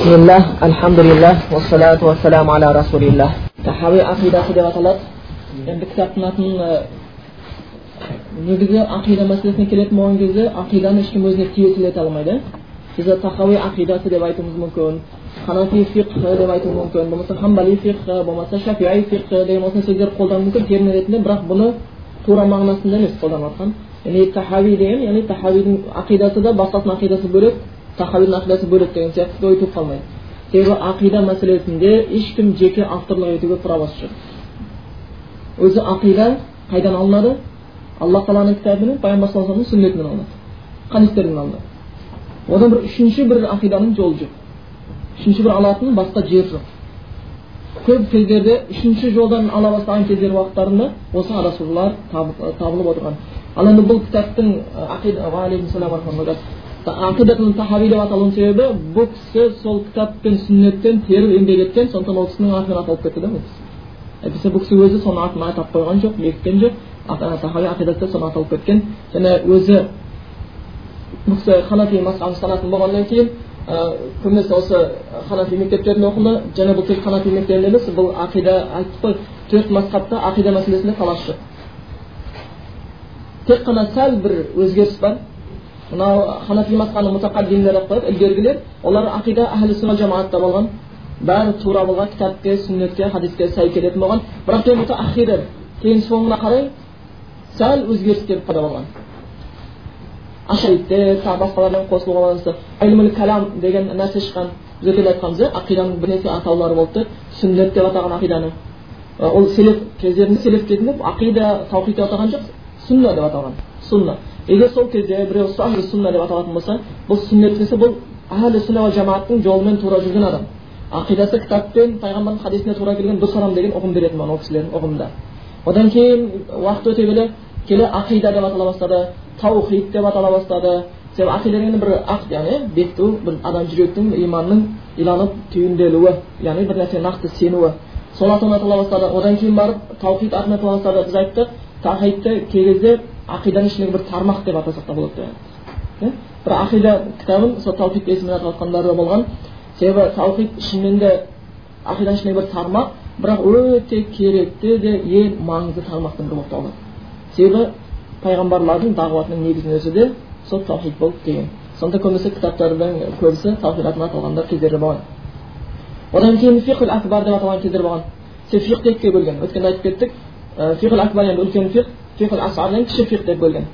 Bismillah, alhamdulillah, вассалату вассаламу аля расулиллах. Тахауи ақидасы деп аталады. Енді кітаптың атын негізі ақида мәселесіне келетін болған кезде ақиданы ешкім өзіне тиесілі ете алмайды. Біз тахауи ақидасы деп айтуымыз мүмкін. Ханафи фиқ деп айтуы мүмкін. Болмаса хамбали фиқһ, болмаса шафиғи фиқһ деген осындай сөздер қолдану мүмкін термин ретінде, бірақ бұны тура мағынасында емес қолданып жатқан. Яғни тахауи деген, яғни тахауидің ақидасы да басқасының ақидасы бөлек, тахауидің ақидасы бөлек деген сияқты ой туып қалмайды себебі ақида мәселесінде ешкім жеке авторлық етуге правосы жоқ өзі ақида қайдан алынады алла тағаланың кітабынан пайғамбар саллаллаху алейхи сүннетінен алынады хадистерден алынады одан бір үшінші бір ақиданың жолы жоқ үшінші бір алатын басқа жер жоқ көп кездерде үшінші жолдан ала бастаған кездер уақыттарында осы адасушылар табылып отырған ал енді бұл кітаптың ақидатун тахави деп аталуының себебі бұл кісі сол кітап пен сүннеттен теріп еңбек еткен сондықтан ол кісінің атымен аталып кетті да бұл кісі әйтпесе бұл кісі өзі соны атын атап қойған жоқ бекіткен жоқ тахави ақидатта соны аталып кеткен. Және өзі бұл кісі ханафи мазхабын ұстанатын болғаннан кейін көбінесе осы ханафи мектептерінде оқыды және бұл тек ханафи мектебінде емес бұл ақида айттық қой. Төрт мазхабта ақида мәселесінде талас жоқ. Тек қана сәл бір өзгеріс бар. Мынау ханафи мазхабының мутақаддимдер деп қояды ілгергілер олар ақида әхлі сүнна жамаатта болған бәрі тура болған кітапке сүннетке хадиске сай келетін болған бірақ кейін мутаахирер кейін соңына қарай сәл өзгеріс келіп қана болған ашариттер тағы басқалардан қосылуға байланысты ілмул кәлам деген нәрсе шыққан біз өтелі айтқанбыз иә ақиданың бірнеше атаулары болды сүннет деп атаған ақиданы ол селев кездерінде селев кезінде ақида таухид деп атаған жоқ сүнна деп аталған сунна егер сол кезде біреу ахлі сунна деп аталатын болса бұл сүннет десе бұл әхлі сүнна жамааттың жолымен тура жүрген адам ақидасы кітаппен пайғамбардың хадисіне тура келген дұрыс адам деген ұғым беретін болған ол кісілердің ұғымында одан кейін уақыт өте келе келе ақида деп атала бастады таухид деп атала бастады себебі ақида деген бір ақ яғни бекіту бір адам жүректің иманның иланып түйінделуі яғни бір нәрсеге нақты сенуі сол атымен атала бастады одан кейін барып таухид атала бастады біз айттық таухидты кей кезде ақиданың ішіндегі бір тармақ деп атасақ та болады. Иә бір ақида кітабын сол таухид есімімен атап да болған. Себебі таухид шынымен де ақиданың ішіндегі бір тармақ бірақ өте керекті де ең маңызды тармақтың бірі болып табылады. Себебі пайғамбарлардың дағуатының негізінің өзі де сол таухид болды деген сонда көбінесе кітаптардың көбісі таухид атына аталғандар кездері болған. Одан кейін фиқл акбар деп аталған кездер болған. Себебі фиқты екіге бөлген өткенде айтып кеттік фиқл акбар енді үлкен фиқ. Фиқл асар енді кіші фиқ деп бөлген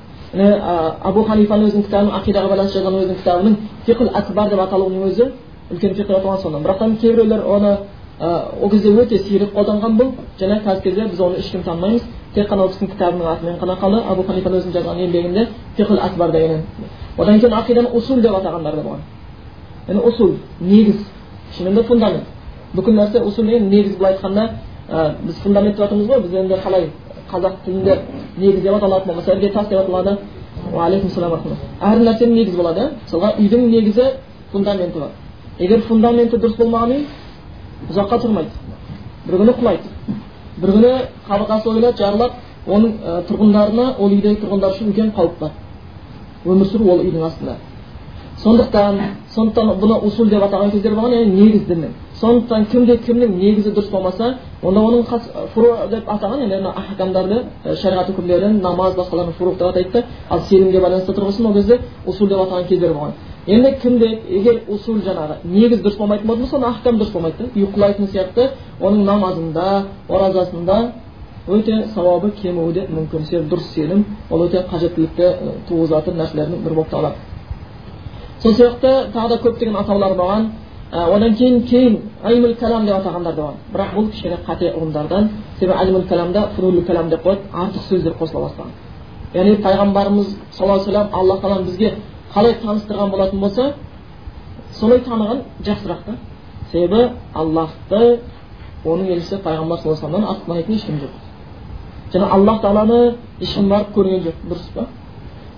абу ханифаның өзінің кітабының ақидаға байланысты жазған өзінің кітабының фиқл акбар деп аталуының өзі үлкен фиқ деп аталған сондан бірақтан кейбіреулер оны ол кезде өте сирек қолданған бұл және қазіргі кезде біз оны ешкім танымаймыз тек қана ол кісінің кітабының атымен ғана қалды абу ханифаның өзінің жазған еңбегінде фиқл акбар деген одан кейін ақиданы усул деп атағандар да болған яғни усул негіз шынымен фундамент бүкіл нәрсе усул деген негіз былай айтқанда біз фундамент деп жатырмыз ғой біз енді қалай қазақ тілінде негіз деп аталатын болмаса іргетас деп аталады уағалейкум салам әр нәрсенің негізі болады иә мысалға үйдің негізі фундаменті бар егер фундаменті дұрыс болмаған үй ұзаққа тұрмайды бір күні құлайды бір күні қабырғасы ойылады жарылады оның ә, тұрғындарына ол үйдегі тұрғындар үшін үлкен қауіп бар өмір сүру ол үйдің астында сондықтан сондықтан бұны усул деп атаған кездер болған яғни негіз діннің сондықтан кімде кімнің негізі дұрыс болмаса онда оның фуру деп атаған енді ахкамдарды шариғат үкімдерін намаз басқаларын фурух деп атайды да ал сенімге байланысты тұрғысын ол кезде усул деп атаған кездер болған. Енді кімде егер усул жаңағы негіз дұрыс болмайтын болатын болса оны ахкам дұрыс болмайды. Да ұйқылайтын сияқты оның намазында оразасында өте сауабы кемуі де мүмкін. Себебі дұрыс сенім ол өте қажеттілікті туғызатын нәрселердің бірі болып табылады. Сол сияқты тағы да көптеген атаулар болған одан кейін кейін аймул кәлам деп атағандар да бар бірақ бұл кішкене қате ұғымдардан себебі аймул кәламда фурулул кәлам деп қояды артық сөздер қосыла бастаған яғни пайғамбарымыз саллаллаху алейхи алла тағала бізге қалай таныстырған болатын болса солай таныған жақсырақ та себебі аллахты оның елшісі пайғамбар саллаллаху алейхи вассаламнан артық ешкім жоқ және аллах тағаланы ешкім барып көрген жоқ дұрыс па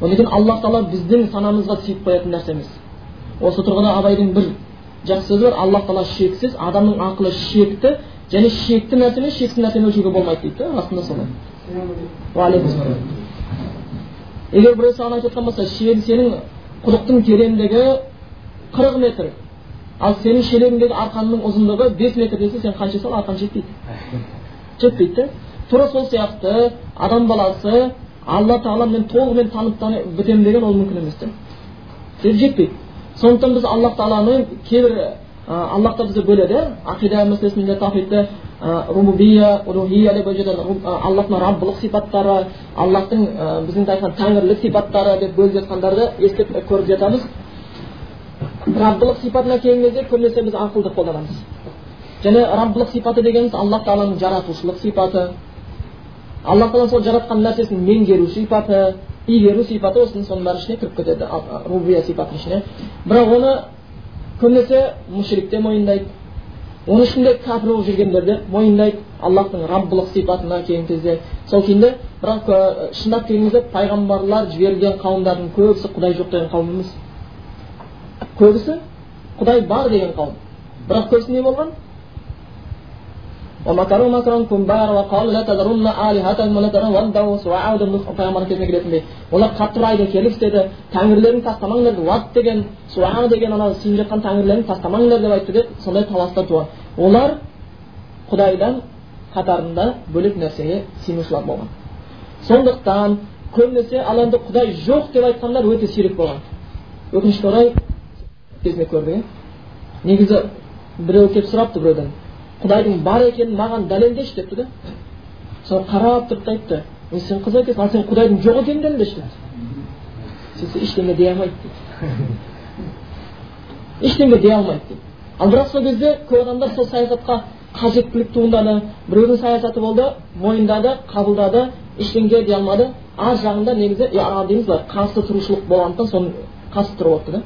одан кейін аллах тағала біздің санамызға сыйып қоятын нәрсе емес осы тұрғыда абайдың бір жақсы сөзі бар. Аллах тағала шексіз адамның ақылы шекті және шекті нәрсені шексіз нәрсені өлшеуге болмайды дейді да расында солай егер біреу саған айтып жатқан болса сенің құдықтың тереңдігі қырық метр. Ал сенің шелегіңдегі арқанның ұзындығы бес метр десе сен қанша сал? Арқан жетпейді. Жетпейді да тура сол сияқты адам баласы алла тағала мен толығымен танып бітемін деген ол мүмкін емес та жетпейді. Сондықтан біз аллах тағаланы кейбір аллах та бізді бөледі. Ақида мәселесінде тафидті рубубия улухия деп жатады аллахтың раббылық сипаттары аллахтың біздің айтқан тәңірлік сипаттары деп бөліп жатқандарды естіп көріп жатамыз. Раббылық сипатына келген кезде көбінесе біз ақылды қолданамыз. Және раббылық сипаты дегеніміз аллах тағаланың жаратушылық сипаты. Аллах тағала сол жаратқан нәрсесін меңгеру сипаты. Игеру сипаты осының соның бәрі ішіне кіріп кетеді рубия сипатының ішіне бірақ оны көбінесе мушрик те мойындайды оның ішінде кәпір болып жүргендер де мойындайды аллахтың раббылық сипатына келген кезде. Сол күйінде бірақ шындап келген кезде пайғамбарлар жіберілген қауымдардың көбісі құдай жоқ деген қауым емес. Көбісі құдай бар деген қауым. Бірақ көбісі не болған? Олар қатты ұрайды келіп істеді тәңірлерін тастамаңдар уат деген суа деген анау сеніп жатқан тәңірлерін тастамаңдар деп айтты деп сондай таластар туған олар құдайдан қатарында бөлек нәрсеге сенушілер болған сондықтан көбінесе ал енді құдай жоқ деп айтқандар өте сирек болған өкінішке орай кезінде көрдік иә негізі біреу келіп сұрапты біреуден құдайдың бар екенін маған дәлелдеші депті да соны қарап тұрып та айтты ей сен қызық екенсің ал сен құдайдың жоқ екенін дәлелдеші деді. Сөйтсе ештеңе дей алмайды дейді ештеңе дей алмайды дейді ал бірақ сол кезде көп адамдар сол саясатқа қажеттілік туындады біреудің саясаты болды мойындады қабылдады ештеңе дей алмады. Ар жағында негізі дейміз ғой қарсы тұрушылық болғандықтан соны қарсы тұрып отты да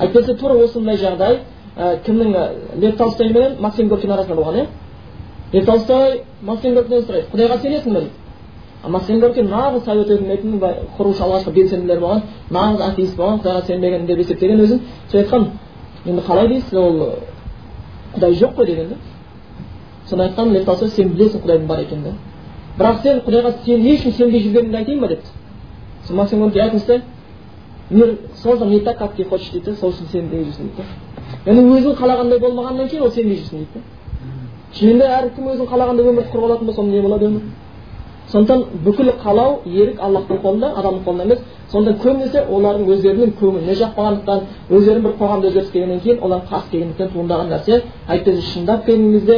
әйтпесе тура осындай жағдай кімнің лев толстой менен максим горкин арасында болған иә лев толстой максим горкиннен сұрайды құдайға сенесің бе дейді максим горкин нағыз совет өкіметін құрушы алғашқы белсенділер болған нағыз атеист болған құдайға сенбеген деп есептеген өзін сол айтқан енді қалай дейсіз ол құдай жоқ қой деген да сонда айтқан лев толстой сен білесің құдайдың бар екенін да бірақ сен құдайға сен не үшін сенбей жүргеніңді айтайын ба депті сол максим горкин айтыңыз мир создан не так как ты хочешь дейді сол үшін сенбей жүрсің дейді яғни өзің қалағандай болмағаннан кейін ол сенбей жүрсің дейді де әркім өзің қалағандай өмір құрып алатын болса не болады өмір сондықтан бүкіл қалау ерік аллахтың қолында адамның қолында емес сонда көбінесе олардың өздерінің көңіліне жақпағандықтан өздерінің бір қоғамда өзгеріс келгеннен кейін олар қас келгендіктен туындаған нәрсе әйтпесе шындап келген кезде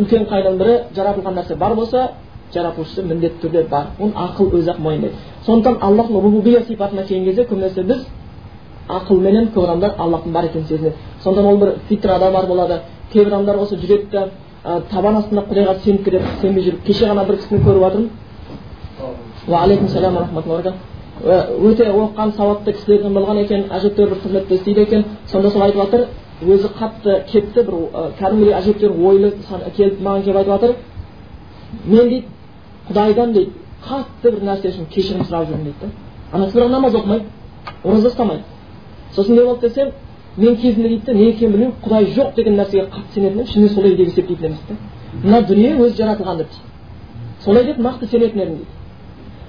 үлкен қайдан бірі жаратылған нәрсе бар болса жаратушысы міндетті түрде бар оны ақыл өзі ақ мойындайды сондықтан аллахтың рубубия сипатына келген кезде көбінесе біз ақылменен көп адамдар аллахтың бар екенін сезінеді сондықтан ол бір фитрада бар болады кейбір адамдар осы жүреді да табан астында құдайға сеніп кетеді сенбей жүріп кеше ғана бір кісіні көріп жатырмын уағалейкум салам рахматулла өте оқыған сауатты кісілерден болған екен әжептәуір бір қызметте істейді екен сонда сол айтып жатыр өзі қатты кетті бір кәдімгідей әжептәуір ойлы келіп маған келіп айтып жатыр мен дейді құдайдан дейді қатты бір нәрсе үшін кешірім сұрап жүрмін дейді да. Анасы бірақ намаз оқымайды ораза ұстамайды. Сосын не болды десем мен кезінде дейді не екенін білмеймін құдай жоқ деген нәрсеге қатты сенетін едім шынымен солай деп есептейтін едім дейді мына дүние өзі жаратылған деп солай деп нақты сенетін едім дейді.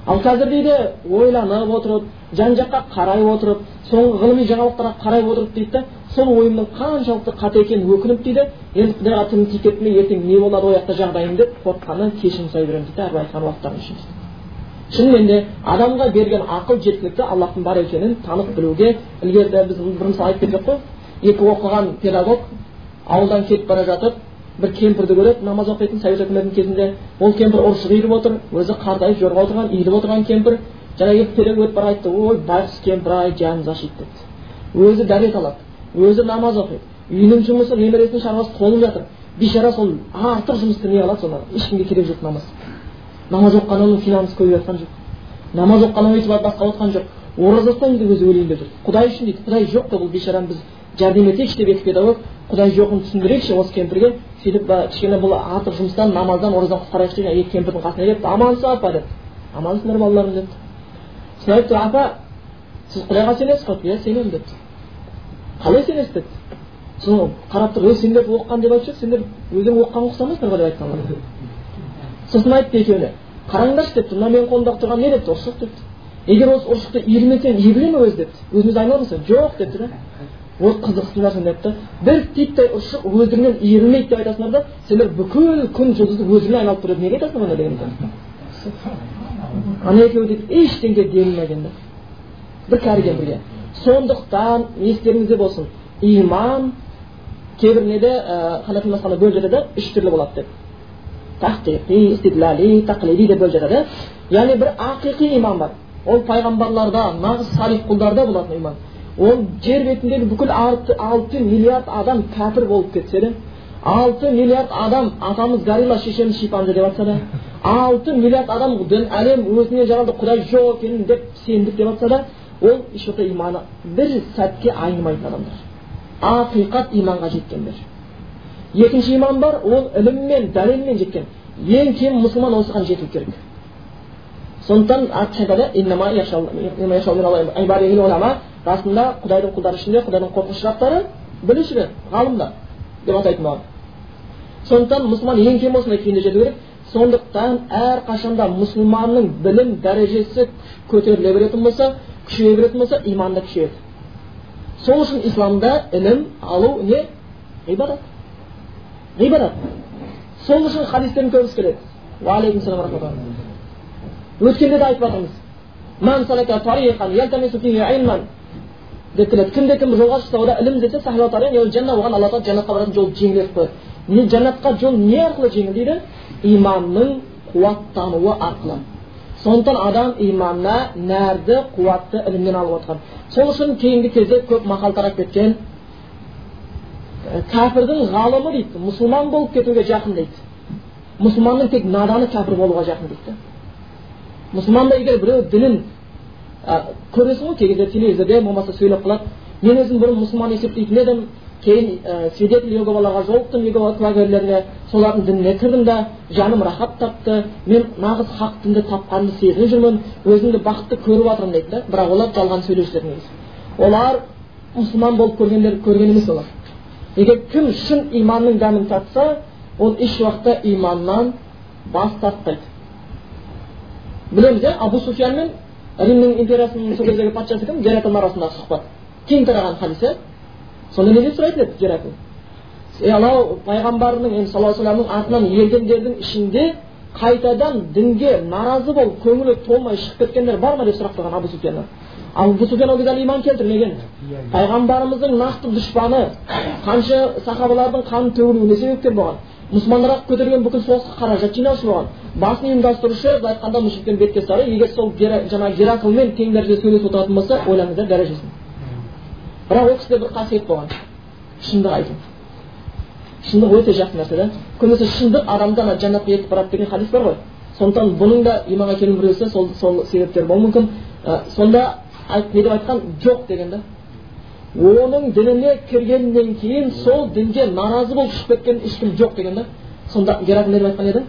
Ал қазір дейді ойланып отырып жан жаққа қарай отырып соңғы ғылыми жаңалықтарға қарай отырып дейді сол ойымның қаншалықты қате екенін өкініп дейді енді құдайға тілім тиіп кетті ме ертең не болады ол жақта жағдайым деп қорыққаннан кешірім сұрай беремін дейді әрбір айтқан уақыттарым үшін шынымен де адамға берген ақыл жеткілікті аллахтың бар екенін танып білуге ілгеріде біз бір мысал айтып кеттік қой. Екі оқыған педагог ауылдан кетіп бара жатып бір кемпірді көреді намаз оқитын совет үкіметінің кезінде ол кемпір ұршық иіріп отыр өзі қартайып жорға отырған иіліп отырған кемпір жаңа екі өтіп бара айтты ой байғұс кемпір ай жанымыз ашиды депті өзі дәрет алады өзі намаз оқиды үйінің жұмысы немересінің шаруасы толып жатыр бейшара сол артық жұмысты не қылады соны ешкімге керек жоқ намаз намаз оқығаннан оның финансы көбейіп жатқан жоқ намаз оқығаннан өйтіп басқа отқан жоқ ораза ұстаймын деп өзі өлейін деп жүр құдай үшін дейді құдай жоқ деп бұл бейшараны біз жәрдем етейікші деп екі педагог құдай жоғын түсіндірейікші осы кемпірге сөйтіп кішкене бұл артық жұмыстан намаздан оразадан құтқарайықшы деген екі кемпірдің қасына келіп амансыз апа депті амансыңдар балаларым депті. Сосын айтты апа сіз құдайға сенесіз ғой иә сенемін депті. Қалай сенесіз? депті. Сосын қарап тұрып ей сендер оқыған деп айтып сендер өздерің оқығанға ұқсамайсыңдар ғой деп айтқан сосын айтты екеуіне қараңдаршы депті мына менің қолымда тұрған не? депті ұршық депті. Егер осы ұршықты иірмесең иіріле ме өзі депті. Өзін өзі айналады ма жоқ депті да. Ол қызықсыз нәрсе деп та бір титтей ұршық өздігінен иірілмейді деп айтасыңдар да сендер бүкіл күн жұлдызды өздігінен айналып тұрады неге айтасыңдар оны деген ана екеуі дейді ештеңе делінбеген да бір кәріген бірге. Сондықтан естеріңізде болсын иман кейбір неде ханафи масхабында бөліп жатады үш түрлі болады деп. Тахқиқи истидлали тақлиди деп бөліп жатады яғни бір ақиқи иман бар. Ол пайғамбарларда нағыз салих құлдарда болатын иман ол жер бетіндегі бүкіл алты миллиард адам кәпір болып кетсе де алты миллиард адам атамыз горилла шешеміз шипаншы деп жатса да алты миллиард адам әлем өзіне жаралды құдай жоқ екенін деп сендік деп жатса да ол ешқандай иманы бір сәтке айнымайтын адамдар. Ақиқат иманға жеткендер екінші иман бар ол іліммен дәлелмен жеткен. Ең кем мұсылман осыған жету керек. Сондықтан айтады расында құдайдың құлдары ішінде құдайдың қорқынышырақтары білушілер ғалымдар деп атайтын болған сондықтан мұсылман ең кем осындай күйінде жету керек сондықтан әрқашанда мұсылманның білім дәрежесі көтеріле беретін болса күшейе беретін болса иманы да күшейеді. Сол үшін исламда ілім алу не? Ғибадат. Ғибадат. Сол үшін хадистердің көбісі келеді. Уағалейкум салам өткенде де айтып жатырмыз деп келеді кімде кім жолға шықса ілім іздесе оған алла тағала жәннатқа баратын жолды жеңілдетіп қояды не жәннатқа жол не арқылы жеңіл дейді иманның қуаттануы арқылы сондықтан адам иманына нәрді қуатты ілімнен алып отқан сол үшін кейінгі кезде көп мақал тарап кеткен кәпірдің ғалымы дейді мұсылман болып кетуге жақын дейді мұсылманның тек наданы кәпір болуға жақын дейді мұсылманда егер біреу дінін көресің ғой кей кезде телевизорде болмаса сөйлеп қалады. Мен өзім бұрын мұсылман есептейтін едім кейін ә, свидетель иеговаларға жолықтым иегова куәгерлеріне солардың дініне кірдім да жаным рахат тапты мен нағыз хақ дінді тапқанымды сезініп жүрмін өзімді бақытты көріп жатырмын дейді да бірақ олар жалған сөйлеушілер негізі. Олар мұсылман болып көргендер көрген емес олар. Егер кім шын иманның дәмін татса ол еш уақытта иманнан бас тартпайды. Білеміз иә абу суфиян мен римнің империясының сол кездегі патшасы кім гераклдың арасындағы сұхбат кең тараған хадис иә сонда не деп сұрайтын еді геракл е анау пайғамбарының енді саллаллаху алейhi артынан ергендердің ішінде қайтадан дінге наразы болып көңілі толмай шығып кеткендер бар ма деп сұрақ қойған абу суфияннан абу суфиян ол кезде иман келтірмеген пайғамбарымыздың нақты дұшпаны қанша сахабалардың қанын төгілуіне себепкер болған мұсылмандарға көтерген бүкіл соғысқа қаражат жинаушы болған басын ұйымдастырушы былай айтқанда бетке сары егер сол жаңағы гераклмен тең дәрежеде сөйлесіп отыратын болса ойлаңыздар дәрежесін. бірақ ол кісіде бір қасиет болған. шындық айту. шындық өте жақсы нәрсе да. көбінесе шындық адамды ана жәннатқа ертіп барады деген хадис бар ғой. сондықтан бұның да иманға келуін біреусі сол сол себептер болуы мүмкін. Сонда не деп айтқан? жоқ деген да. Оның дініне кіргеннен кейін сол дінге наразы болып шығып кеткен ешкім жоқ деген да сонда геракл айтқан еді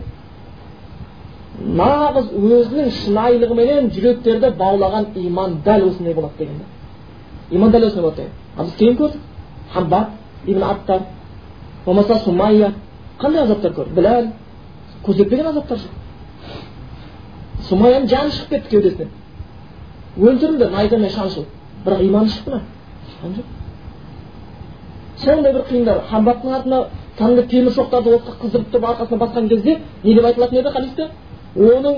нағыз өзінің шынайылығыменен жүректерді баулаған иман дәл осындай болады деген да иман дәл осындай болады деген ал біз кейін көрдік хамбат ибн аттар болмаса сумайя қандай азаптар көрді біләл көздетпеген азаптар жоқ сумаяның жаны шығып кетті кеудесінен өлтірілді найзамен шаншылып бірақ иманы шықты ма жоқ сондай бір қиындар хамбаттың артына кәдімгі темір шоқтарды отқа қыздырып тұрып арқасына басқан кезде не деп айтылатын еді хадисте оның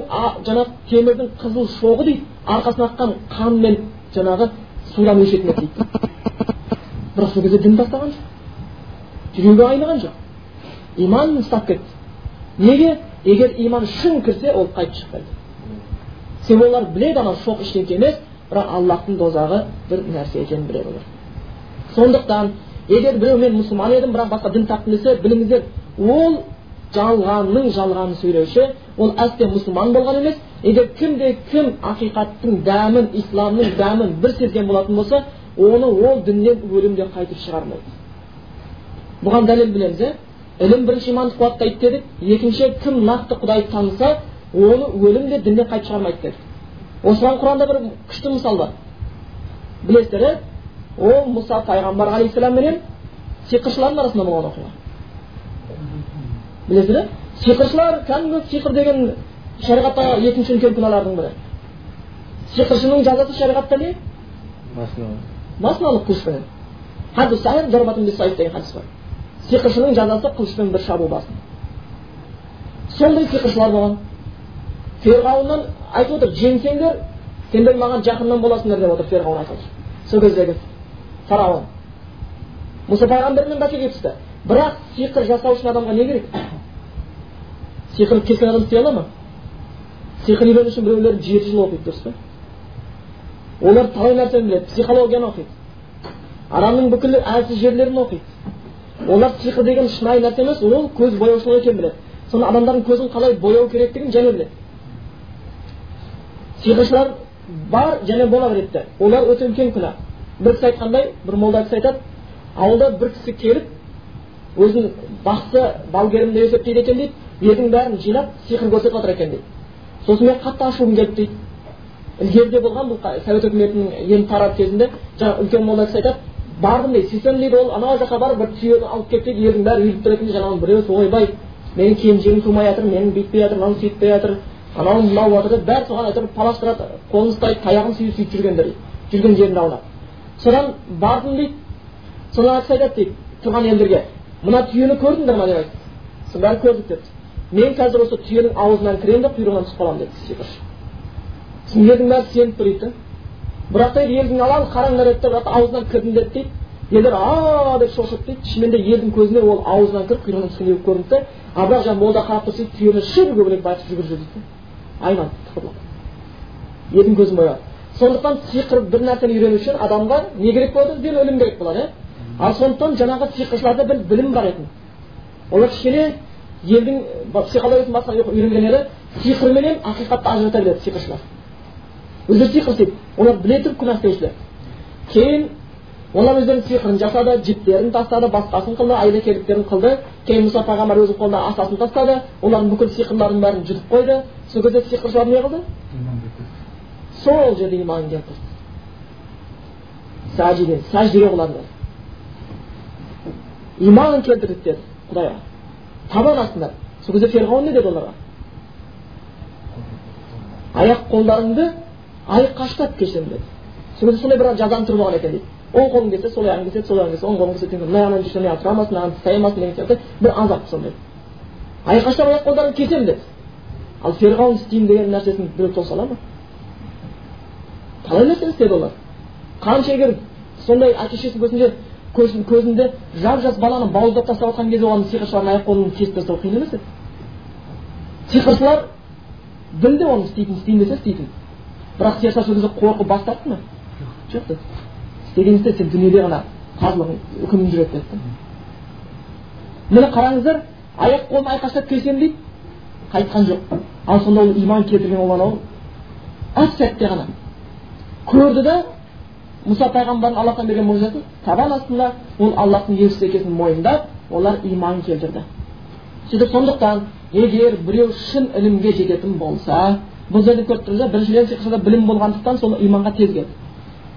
жаңағы темірдің қызыл шоғы дейді арқасынан аққан қанмен жаңағы судан өшетін еді дейді бірақ сол кезде дін тастаған жоқ жүрегі айныған жоқ иманын ұстап кетті. Неге? Егер иман шын кірсе ол қайтып шықпайды себебі олар біледі анау шоқ ештеңке емес бірақ аллахтың тозағы бір нәрсе екенін біледі олар. Сондықтан егер біреу мен мұсылман едім бірақ басқа дін таптым десе біліңіздер ол жалғанның жалғанын сөйлеуші ол әсте мұсылман болған емес. Егер кімде кім ақиқаттың дәмін исламның дәмін бір сезген болатын болса оны ол діннен өлімде қайтып шығармайды. Бұған дәлел білеміз иә ілім бірінші иманды қуаттайды дедік. Екінші кім нақты құдайды таныса оны өлім де діннен қайтып шығармайды дедік. Осыған құранда бір күшті мысал бар. Білесіздер иә ол мұса пайғамбар алейхисалам менен сиқыршылардың арасында болған оқиға. Білесіздер иә сиқыршылар кәдімгі сиқыр деген шариғаттағы екінші үлкен күнәлардың бірі. Сиқыршының жазасы шариғатта не? Басын алып қылышпенен деген хадис бар. Сиқыршының жазасы қылышпен бір шабу басын сондай сиқыршылар болған. Ферғауыннан айтып отыр жеңсеңдер сендер маған жақыннан боласыңдар деп отыр ферғауын айтып отыр. Сол кездегі фараон мұса пайғамбармен бәсекеге түсті бірақ сиқыр жасау үшін адамға не керек сиқыр келген адам істей ала ма сиқыр үйрену үшін біреулер жеті жыл оқиды дұрыс па олар талай нәрсені біледі психологияны оқиды адамның бүкіл әлсіз жерлерін оқиды олар сиқыр деген шынайы нәрсе емес ол көз бояушылық екенін біледі соны адамдардың көзін қалай бояу керектігін және біледі сиқыршылар бар және бола береді олар өте үлкен күнә бір кісі айтқандай бір молда кісі айтады ауылда бір кісі келіп өзін бақсы балгерім деп есептейді екен дейді елдің бәрін жинап сиқыр көрсетіп жатыр екен дейді. Сосын мен қатты ашуым келді дейді. Ілгеріде болған бұл совет үкіметінің ел тарап кезінде жаңағы үлкен молда кісі айтады бардым дейді сөйтсем дейді ол анау жаққа барып бір түйені алып келді дейді елдің бәрі үйіліп тұр екен жаңағы біреуі ойбай менің келіншегім тумай жатыр менің бүйтпей жатыр мынау сөйтпей жатыр анау мынау жатыр деп бәрі соған әйтеуір таластырады қолын ұстайды таяғын сүйіп сөйтіп жүргендер дейді жүрген жерінде аунап. Содан бардым дейді содан кісі айтады дейді тұрған елдерге мына түйені көрдіңдер ма деп айтты сосын бәрі көрдік деді мен қазір осы түйенің аузынан кіремін де құйрығынан түсіп қаламын деді сиқыршы сосын елдің бәрі сеніп тұр дейді бірақ дейді елдің алаң қараңдар еді бірақ аузынан кірдім деді дейді елдер а деп шошып дейді шынымен де елдің көзіне ол аузынан кіріп құйрығынан түскендей болып көрінді да а бірақ жаңағы молда қарап тұрса түйені шыр көбірек байқап жүгіріп жүр дейді айналып елдің көзін бояды сондықтан сиқыр бір нәрсені үйрену үшін адамға не керек болады? Бізбен өлім керек болады иә ал сондықтан жаңағы сиқыршыларда бір білім бар еді. Олар кішкене елдің психологиясын басқа үйренген еді сиқыр менен ақиқатты ажырата біледі сиқыршылар. Өздері сиқыр істейді. Олар біле тұрып күнә істеушілер. Кейін олар өздерінің сиқырын жасады жіптерін тастады басқасын қылды айлакерліктерін қылды. Кейін мұса пайғамбар өзінің қолына асасын тастады. Олардың бүкіл сиқырларын бәрін жұтып қойды. Сол кезде сиқыршылар не қылды? Сол жерде иман келтірді сәжиден сәждеге құлады иман келтірдік деді құдайға табан астында сол кезде ферғауын не деді оларға аяқ қолдарыңды аяққа ұштап кешемін деді сол кезде сондай бір жазаны тұрып алған екен дейді оң қолың келсе сол аяғың келсе сол аяғың келсе оң қолың келсе мына жағынан жүрсе мына тұра алмасын мына жаққа алмасын деген сияқты бір азап сондай аяққа ұштап аяқ қолдарыңды кесемін деді ал ферғауын істеймін деген нәрсесін біреу тоса ала ма талай нәрсені істеді олар. Қанша егер сондай әке шешесінің көзінде көзінде жап жас баланы бауыздап тастап жатқан кезде оған сиқыршылардың аяқ қолын кесіп тастау қиын емес еді. Сиқыршылар білді оны істейтін істеймін десе істейтін. Бірақ сиқыршылар сол кезде қорқып бас тартты ма? Жоқ деді істеген істе сен дүниеде ғана қазылығың үкімің жүреді деді міне қараңыздар аяқ қолын айқаштап кесемін дейді қайтқан жоқ. Ал сонда ол иман келтірген ол. Анау әп сәтте ғана. Көрді да мұса пайғамбардың аллахтан берген мұжизасын табан астында ол аллахтың елшісі екенін мойындап олар иман келтірді сөйтіп сондықтан егер біреу шын ілімге жететін болса бұл жерде көріп тұрмыз біріншіден сиқыршыда білім болғандықтан сол иманға тез келді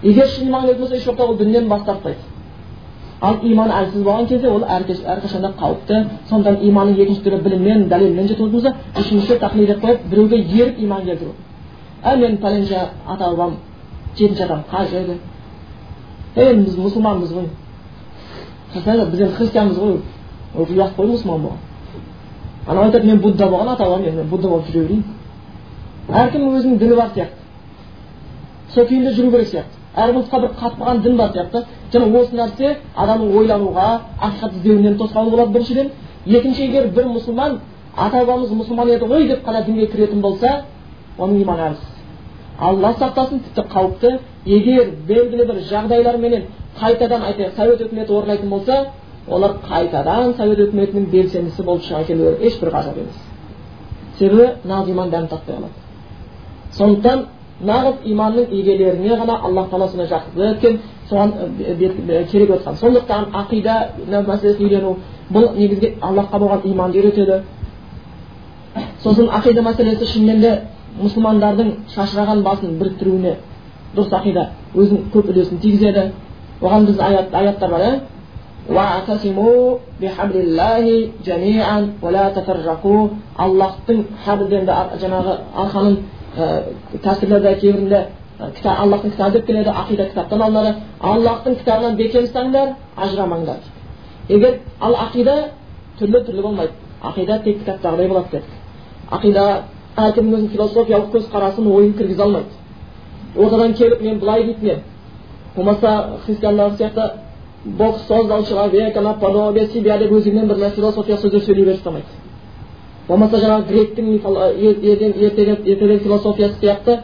егер шын иман келетін болса еш уақытта ол діннен бас тартпайды ал иман әлсіз болған кезде ол әрқашанда қауіпті сондықтан иманның екінші түрі біліммен дәлелмен жету болса үшіншісі тақлид етіп қойып біреуге еріп иман келтіру ә мен пәленше ата бабам жетінші адам қажы еді ей біз мұсылманбыз ғой біз енді христианбыз ғой ұят қой мұсылман болған анау айтады мен будда болған ата бабам мен будда болып жүре берейін әркімнің өзінің діні бар сияқты сол күйінде жүру керек сияқты әр ұлтқа бір қатып дін бар сияқты және осы нәрсе адамның ойлануға ақиқат іздеуінен тосқауыл болады біріншіден екінші егер бір мұсылман ата бабамыз мұсылман еді ғой деп қана дінге кіретін болса оның иманы әлсіз алла сақтасын тіпті қауіпті егер белгілі бір жағдайларменен қайтадан айтайық совет өкіметі орнайтын болса олар қайтадан совет өкіметінің белсендісі болып шыға келулері ешбір ғажап емес. Себебі нағыз иман дәм татпай қалады сондықтан нағыз иманның егелеріне ғана аллах тағала сондай жақсылық еткен соған керек отқан сондықтан ақида мәселесін үйрену бұл негізгі аллахқа болған иманды үйретеді. Сосын ақида мәселесі шынымен де мұсылмандардың шашыраған басын біріктіруіне дұрыс ақида өзінің көп үлесін тигізеді. Оған біздің аят, аяттар бар иә аллахтың хабілден жаңағы арқаның ә, тәсірлерде кейбірінде кітап аллахтың кітабы деп келеді ақида кітаптан алынады. Аллахтың кітабынан бекем ұстаңдар ажырамаңдар. Егер ал ақида түрлі түрлі болмайды. Ақида тек кітаптағыдай болады дедік ақида әркімнің өзінің философиялық көзқарасын ойын кіргізе алмайды. Ортадан келіп мен былай дейтін едім болмаса христиандар сияқты бог создал человека на подобие себя деп өзіңнен бір философия сөздер сөйлей бере салмайды. Болмаса жаңағы гректің ертеден философиясы сияқты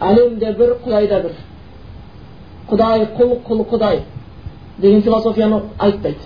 әлемде бір құдайда бір. Құдай құл құл құдай деген философияны айтпайды.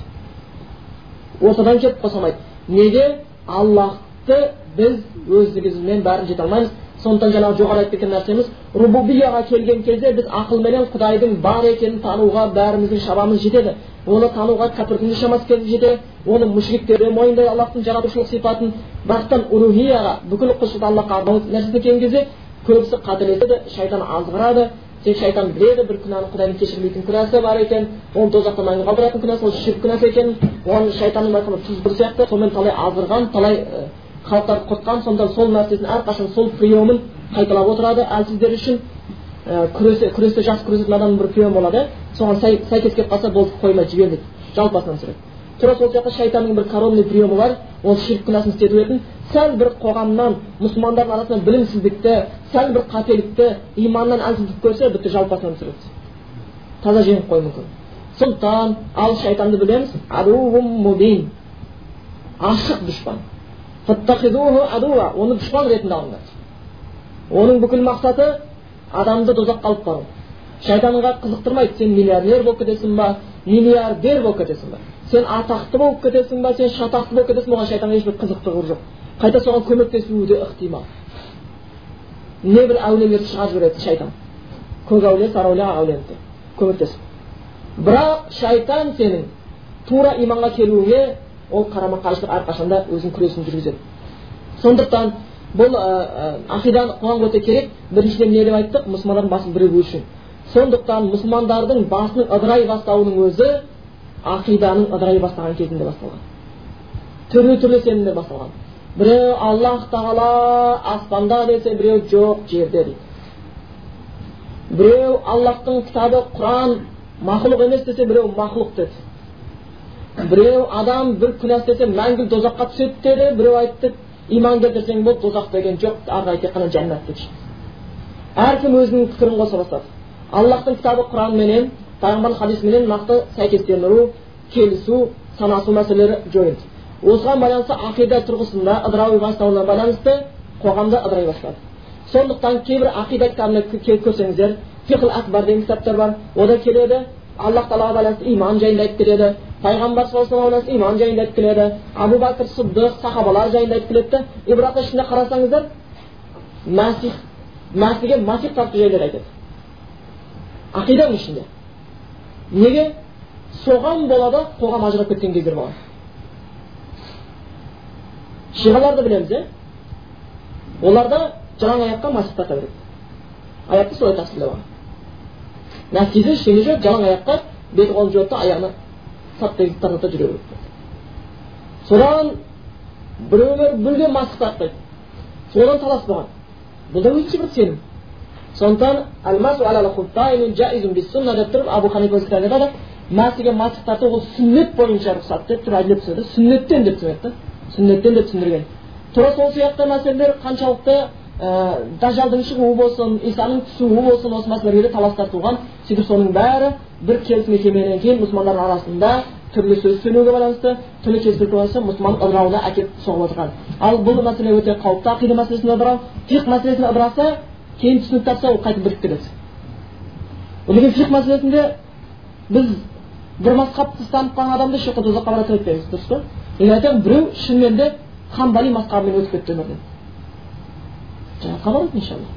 Осыдан келіп қоса алмайды. Неге? Аллахты біз өздігімізбен бәрін жете алмаймыз сондықтан жаңағы жоғары айтып кеткен нәрсеміз рубубияға келген кезде біз ақылменен құдайдың бар екенін тануға бәріміздің шамамыз жетеді оны тануға кәпірдің шамасы келіп жетеді оны мүшриктер де мойындайды аллахтың жаратушылық сипатын бірақтан урухияға бүкіл құлшылық аллахқа арнау нәрсесіне келген кезде көбісі қателеседі шайтан азғырады тек шайтан біледі бір күнәні құдайдың кешірмейтін күнәсі бар екен оны тозақта мәңгі қалдыратын күнәсі ол ширк күнәсі екенін оны шайтанның айтқанда тұз бір сияқты сонымен талай азғырған талай халықтарды құртқан сондықтан сол нәрсесін әрқашан сол приемын қайталап отырады әлсіздер үшін ә, күресте жақсы күресетін адамның бір приемы болады соған сәйкес келіп қалса болды қоймай жібер дейді жалпы басынан түсіреді тура сол сияқты шайтанның бір коронный приемы бар ол ширк күнәсін істету етін сәл бір қоғамнан мұсылмандардың арасынан білімсіздікті сәл бір қателікті иманнан әлсіздік көрсе бітті жалпы басынан түсіреді таза жеңіп қоюы мүмкін сондықтан ал шайтанды білеміз ашық дұшпан оны дұшпан ретінде алыңдар оның бүкіл мақсаты адамды тозаққа алып бару шайтанға қызықтырмайды сен миллионер болып кетесің ба миллиардер болып кетесің ба сен атақты болып кетесің ба сен шатақты болып кетесің оған шайтанға ешбір қызықтығы жоқ қайта соған көмектесуі де ықтимал не бір әулиелерді шығарып жібереді шайтан көк әулие сары әулие ақ әулие көмектесіп бірақ шайтан сенің тура иманға келуіңе ол қарама қайшылық әрқашанда өзінің күресін жүргізеді. Сондықтан бұл ақиданы қоғамға өте керек біріншіден не деп айттық? Мұсылмандардың басын бірігу үшін. Сондықтан мұсылмандардың басының ыдырай бастауының өзі ақиданың ыдырай бастаған кезінде басталған. Түрлі түрлі сенімдер басталған. Біреу аллах тағала аспанда десе біреу жоқ жерде дейді. Біреу аллахтың кітабы құран мақұлық емес десе біреу мақұлық деді. Біреу адам бір күнә істесе мәңгі тозаққа түседі деді біреу айтты иман келтірсең болды тозақ деген жоқ ары қарай тек қана жәннат деп әркім өзінің пікірін қоса бастады аллахтың кітабы құранменен пайғамбардың хадисіменен нақты сәйкестендіру келісу санасу мәселелері жойылды осыған байланысты ақида тұрғысында ыдырау бастауына байланысты қоғамда ыдырай бастады сондықтан кейбір ақида кітабына көрсеңіздер фихл акбар деген кітаптар бар ода келеді аллах тағалаға байланысты иман жайында айтып келеді пайғамбар саллаллаху вассалам иман жайында айтып келеді абу бәкір сыдық сахабалар жайында айтып келеді да и бірақ ішінде қарасаңыздар мәсих мәсіге масих тарту жайлар айтады ақиданың ішінде неге соған болады қоғам ажырап кеткен кездер болған шиғаларды білеміз иә оларда жалаң аяққа масих тарта береді аятты солай тәпсірлеп нәтижесі ештеңе жоқ жалаң аяққа беті қолын жуады да аяғына саптай тарата жүре береді содан біреулер мүлдем масық тартпайды содан талас болған бұл да өзінше бір сенім сондықтан деп тұрып абу ханифа өз кітабында айтады мәсіге масық тарту ол сүннет бойынша рұқсат деп тұрып әділеп түсінеді сүннеттен деп түсінеді да сүннеттен деп түсіндірген тура сол сияқты мәселелер қаншалықты ә, дажалдың шығуы болсын исаның түсуі болсын осы мәселелерге таластар туған сөйтіп соның бәрі бір келісімге келмегеннен кейін мұсылмандардың арасында түрлі сөз сөйлеуге байланысты түрлі байланысты мұсылман ыдырауына әкеліп соғып отырған ал бұл мәселе өте қауіпті ақида мәселесінде ыдырау фиқ мәселесін ыдыраса кейін түсінік тапса ол қайтып бірігіп кетеді lekin фиқ мәселесінде біз бір мазхабты ұстанып қалған адамды уақытта тозаққа бара айтпаймыз дұрыс па? Егер айтамын біреу шынымен де хамбали мазхабымен өтіп кетті өмірден. Жәннатқа барады иншалла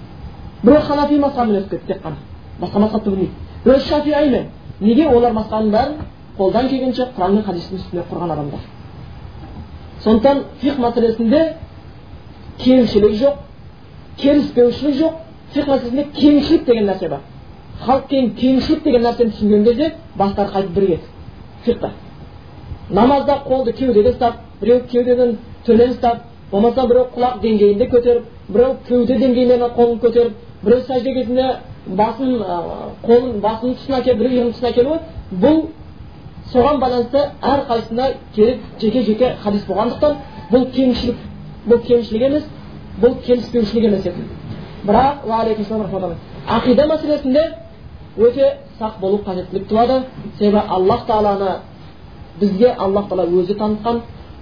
біреу ханафи мазхабымен өтіп кетті тек қана басқа мазхабты білмейді біреу шафиаймен неге олар басқаның бәрін қолдан келгенше құран мен хадистің үстіне құрған адамдар сондықтан фих мәселесінде кемшілік жоқ келіспеушілік жоқ фих мәселесінде кеңшілік деген нәрсе бар халық кейін кеңшілік деген нәрсені түсінген кезде бастары қайтып бірігеді фихта намазда қолды кеудеде ұстап біреу кеудеден төмен ұстап болмаса біреу құлақ деңгейінде көтеріп біреу кеуде деңгейінен қолын көтеріп біреу сәжде кезінде басын қолын басының тұсына әкеліп бір иығының тұсына әкелуі бұл соған байланысты әрқайсысына керек жеке жеке хадис болғандықтан бұл кемшілік бұл кемшілік емес бұл келіспеушілік емес еді. Бірақ ақида мәселесінде өте сақ болу қажеттілік туады. Себебі аллах тағаланы бізге аллах тағала өзі танытқан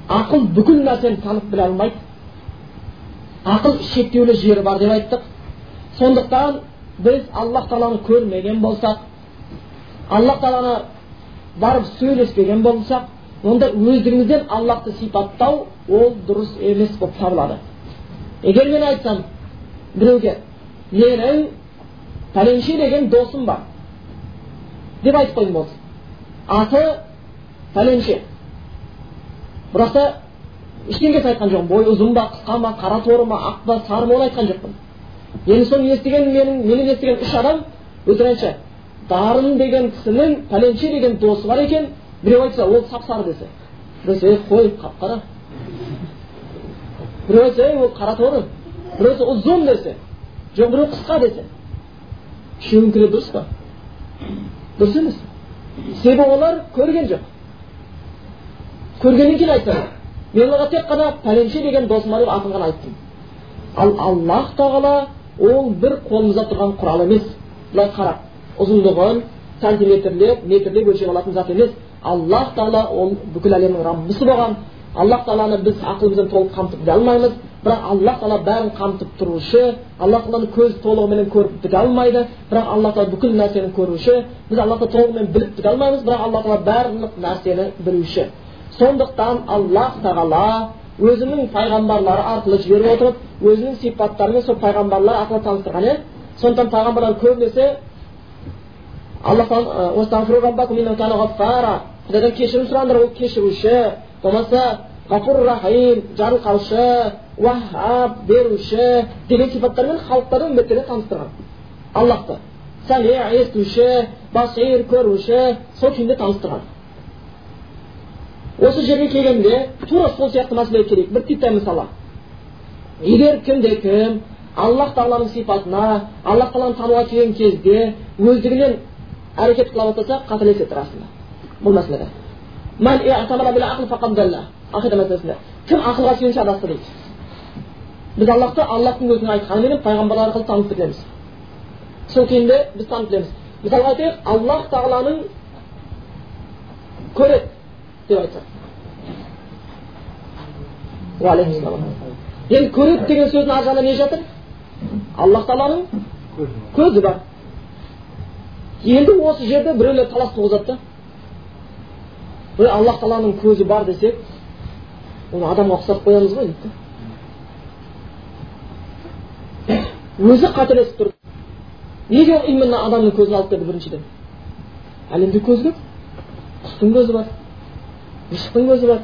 ақыл бүкіл нәрсені танып біле алмайды ақыл шектеулі жері бар деп айттық сондықтан біз аллах тағаланы көрмеген болсақ аллах тағаланы барып сөйлеспеген болсақ онда өздігімізден аллахты сипаттау ол дұрыс емес болып табылады егер мен айтсам біреуге менің пәленше деген досым бар деп айтып қойдым болсын аты пәленше бірақ та ештеңкесін айтқан жоқпын. Бойы ұзын ба қысқа ма қара торы ма ақ па сары ма оны айтқан жоқпын. Енді соны естіген менің менен естіген үш адам өтірік айтшы дарын деген кісінің пәленше деген досы бар екен біреу айтса ол сап сары десе. Біреу ей қой қап қара біреу айтса ей ол қара торы біреу айтса ұзын десе. Жоқ біреу қысқа десе. Үшеуінікіне дұрыс па? Дұрыс емес. Себебі олар көрген жоқ. Көргеннен кейін айтса мен оларға тек қана пәленше деген досым бар деп атын ғана айттым ал аллах тағала ол бір қолымызда тұрған құрал емес былай қарап ұзындығын сантиметрлеп метрлеп өлшеп алатын зат емес аллах тағала ол бүкіл әлемнің раббысы болған аллах тағаланы біз ақылымызбен толық қамтып біте алмаймыз бірақ аллах тағала бәрін қамтып тұрушы аллах тағаланы көз толығыменен көріп біте алмайды бірақ алла тағала бүкіл нәрсені көруші біз аллахты толығымен біліп біте алмаймыз бірақ алла тағала барлық нәрсені білуші сондықтан аллах тағала өзінің пайғамбарлары арқылы жіберіп отырып өзінің сипаттарымен сол пайғамбарлар арқылы таныстырған иә сондықтан пайғамбарлар көбінесе аллах құдайдан кешірім сұраңдар ол кешіруші болмаса ғафур рахим жарылқаушы уахаб беруші деген сипаттармен халықтарды үмметтеріне таныстырған аллахты. Сәме естуші басир көруші сол күйінде таныстырған. Осы жерге келгенде тура сол сияқты мәселеге келейік бір типті мысалы. Егер кімде кім аллах тағаланың сипатына аллах тағаланы тануға келген кезде өздігінен әрекет қыла бастаса қателеседі расында бұл мәселеде. Ақида мәселесінде. Кім ақылға сүйенсе адасты дейді. Біз аллахты аллахтың өзінің айтқанымен пайғамбарлар арқылы танып білеміз. Сол күйінде біз танып білеміз. Мысалға айтайық аллах тағаланың көреді. Деп айтсақ енді көреді деген сөздің ар жағында не жатыр? Аллах тағаланың көзі бар. енді осы жерде біреулер талас туғызады. Да аллах тағаланың көзі бар десек оны адамға ұқсатып қоямыз ғой дейді. Өзі қателесіп тұр. Неге именно адамның көзін алып келді біріншіден? Әлемде көз көп құстың көзі бар. Мысықтың көзі бар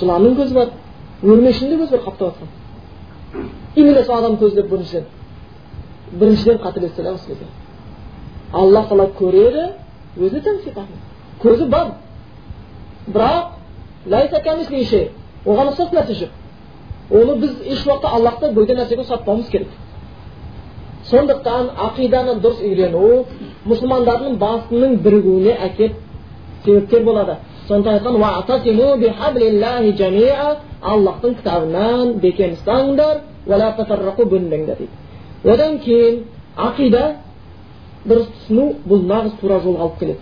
жыланның көзі бар өрмекшінің де көзі бар қаптап жатқан именно сол адам көзі деп біріншіден біріншіден қателесті да осы кезде аллах тағала көреді өзі көзі бар бірақ оған ұқсас нәрсе жоқ оны біз еш уақытта аллахты бөтен нәрсеге ұқсатпауымыз керек сондықтан ақиданы дұрыс үйрену мұсылмандардың басының бірігуіне әкеп себепкер болады сондықтан айтқан аллахтың кітабынан бекем ұстаңдар бөлінбеңдер дейді. Одан кейін ақида дұрыс түсіну бұл нағыз тура жолға алып келеді.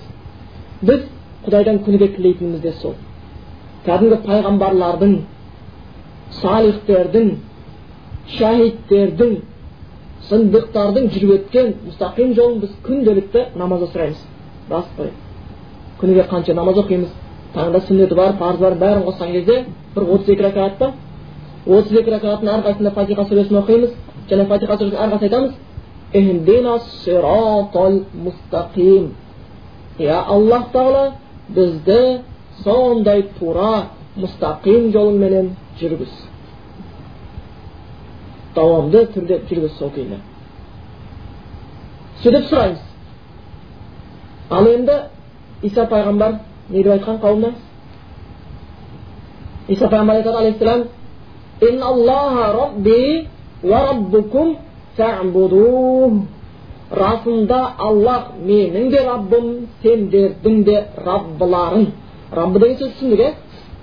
Біз құдайдан күніге тілейтініміз де сол. Кәдімгі пайғамбарлардың салихтердің шахидтердің сындықтардың жүріп өткен мұстақим жолын біз күнделікті намазда сұраймыз. Рас қой. Күніге қанша намаз оқимыз? Таңда сүннеті бар парызы бар бәрін қосқан кезде бір отыз екі ракағат па отыз екі ракағаттың әрқайсысында фатиха сүресін оқимыз және фатиха сүресін әрқайсысы айтамыз иә аллах тағала бізді сондай тура мұстақим жолменен жүргіз. Давамды түрде жүргіз сол күйінде. Сөйтіп сұраймыз. Ал енді иса пайғамбар не деп айтқан қауымына иса пайғамбар айтады алейхисалам расында аллах менің де раббым сендердің де раббыларың раббы деген сөз түсіндік иә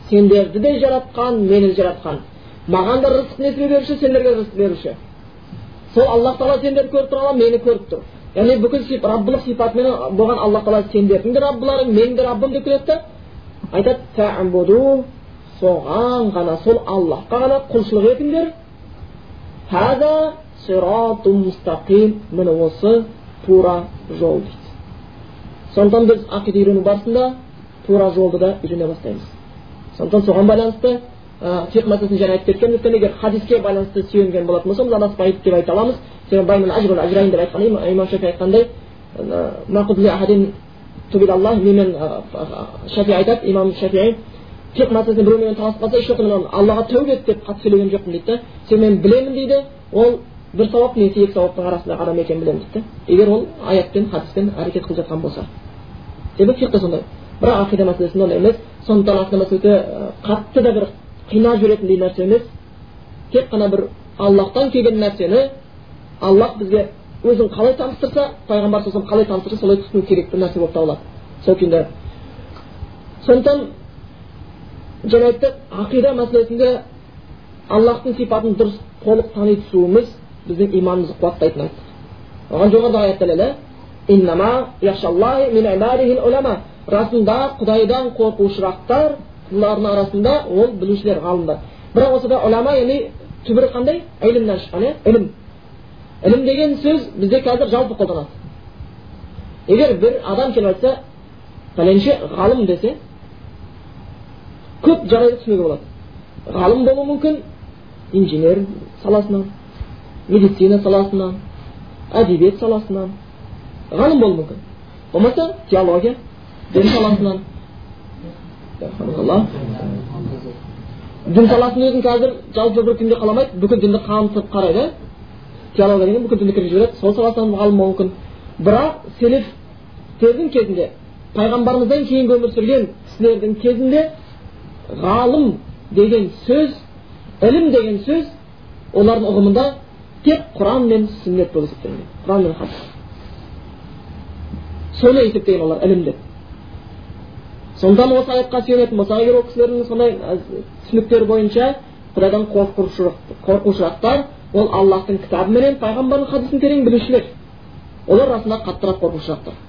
сендерді де жаратқан мені де жаратқан маған да рызық несібе беруші сендерге рызық беруші сол аллах тағала сендерді көріп тұр мені көріп тұр яғни бүкіл раббылық сипатымен болған аллах тағала сендердің де раббыларың менің де раббым деп келеді да айтады соған ғана сол аллахқа ғана құлшылық етіңдер мұстақим міне осы тура жол дейді сондықтан біз ақида үйрену барысында тура жолды да үйрене бастаймыз сондықтан соған байланысты фиқ мәселесін жаңа айтып кеткен өйткені егер хадиске байланысты сүйенген болатын болса біз анаспайды деп айта аламыз ажрайн деп айтқан имам шафи айтқандай шафи айтады имам шафи фиқ мәселесінде біреумен таласып қалса ешуақытта мен аллаға тәубе ет деп қатты сөйлеген жоқпын дейді да себебі мен білемін дейді ол бір сауап немесе екі сауаптың арасындағы адам екенін білемін дейді да егер ол аятпен хадиспен әрекет қылып жатқан болса себебі фиқта сондай бірақ ақида мәселесінде ондай емес сондықтан ақида мәселе өте қатты да бір қинап жіберетіндей нәрсе емес тек қана бір аллахтан келген нәрсені аллах бізге өзін қалай таныстырса пайғамбар салам қалай таныстырса солай түсіну керек бір нәрсе болып табылады. Сол күйінде. Сондықтан жаңа айттық ақида мәселесінде аллахтың сипатын дұрыс толық тани түсуіміз біздің иманымызды қуаттайтынын айттық. Оған жоғарыда аят дәлелі расында құдайдан қорқушырақтар бұлардың арасында ол білушілер ғалымдар. Бірақ осыда ұлама яғни түбірі қандай? Ілімнен шыққан иә? Ілім. Ілім деген сөз бізде қазір жалпы қолданады егер бір адам келіп айтса пәленше ғалым десе көп жағдайда түсінуге болады ғалым болуы мүмкін инженер саласынан медицина саласынан әдебиет саласынан ғалым болуы мүмкін болмаса теология дін саласынан дін саласының өзін қазір жалпы бір күнде қаламайды бүкіл дінді қамтып қарайды теология деген бүкіл кіргізіп жібереді сол саласынан ғалым болуы мүмкін бірақ селефтердің кезінде пайғамбарымыздан кейінгі өмір сүрген кісілердің кезінде ғалым деген сөз ілім деген сөз олардың ұғымында тек құран мен сүннет болып есептелген құран мен хадис соны есептеген олар ілім деп сондықтан осы аятқа сүйенетін болсақ егер ол кісілердің сондай түсініктері бойынша құдайдан қорқушылықтар ол аллахтың кітабы менен пайғамбардың хадисін терең білушілер. Олар расында қаттырақ қорқушылықтар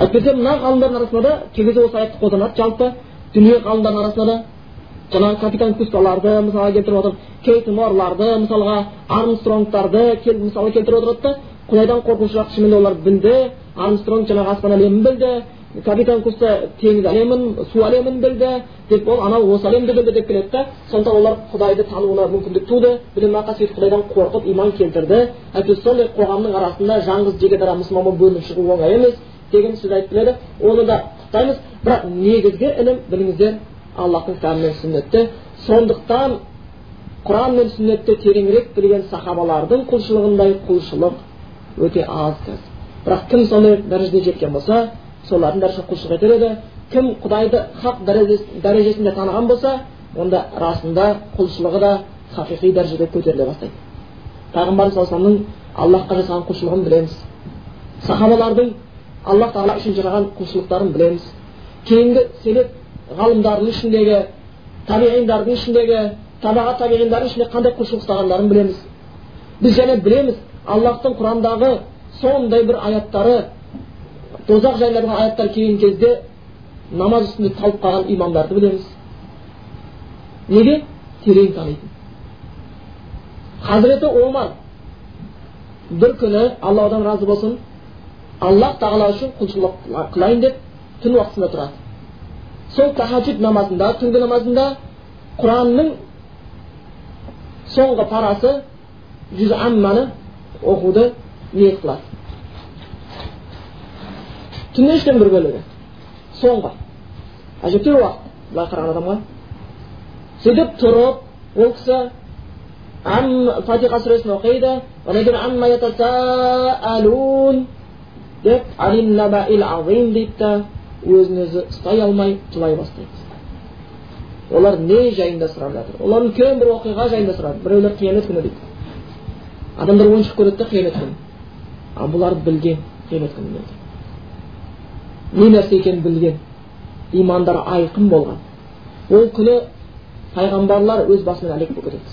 әйтпесе мына ғалымдардың арасында да кей кезде осы аятты қолданады жалпы дүние ғалымдарының арасында да жаңағы капитан кусталарды мысалға келтіріп отыр кейт мысалға армстронгтарды мысалы келтіріп отырады да құдайдан қорқушылық шынымен олар білді армстронг жаңағы аспан әлемін білді капитан куста теңіз әлемін су әлемін білді деп ол анау осы әлемді білді деп келеді да сондықтан олар құдайды тануына мүмкіндік туды білім сөйтіп құдайдан қорқып иман келтірді әйтпесе сондай қоғамның арасында жаңғыз жеке дара мұсылман болып бөлініп шығу оңай емес деген сөз айтып келеді оны да құптаймыз бірақ негізгі ілім біліңіздер аллахтың кітабы мен сүннетті сондықтан құран мен сүннетті тереңірек білген сахабалардың құлшылығындай құлшылық өте аз қазір бірақ кім сондай дәрежеге жеткен болса солардың бәрі құлшылық етер еді. Кім құдайды хақ дәрежесінде таныған болса онда расында құлшылығы да хақиқи дәрежеде көтеріле бастайды. Пайғамбар саллаллаху аллахқа жасаған құлшылығын білеміз. Сахабалардың аллах тағала үшін жасаған құлшылықтарын білеміз. Кейінгі селеп ғалымдардың ішіндегі табиғиндардың ішіндегі табаға табиғиндардың ішінде қандай құлшылық ұстағандарын білеміз. Біз және білеміз аллахтың құрандағы сондай бір аяттары тозақ жайлы аяттар келген кезде намаз үстінде талып қалған имамдарды білеміз неге терең танитын хазіреті омар бір күні алладан разы болсын аллах тағала үшін құлшылық қылайын деп түн уақытысында тұрады сол тахаджуд намазында түнгі намазында құранның соңғы парасы жүз амманы оқуды ниет қылады түннің үштен бір бөлігі соңғы әжептәуір уақыт былай қараған адамға сөйтіп тұрып ол кісі фатиха сүресін оқиды деп дейді да өзін өзі ұстай алмай жылай бастайды олар не жайында сұрап жатыр олар үлкен бір оқиға жайында сұрады біреулер қиямет күні дейді адамдар ойыншық көреді да қиямет күні а бұлар білген қиямет күніне не нәрсе екенін білген имандары айқын болған. Ол күні пайғамбарлар өз басымен әлек болып кетеді.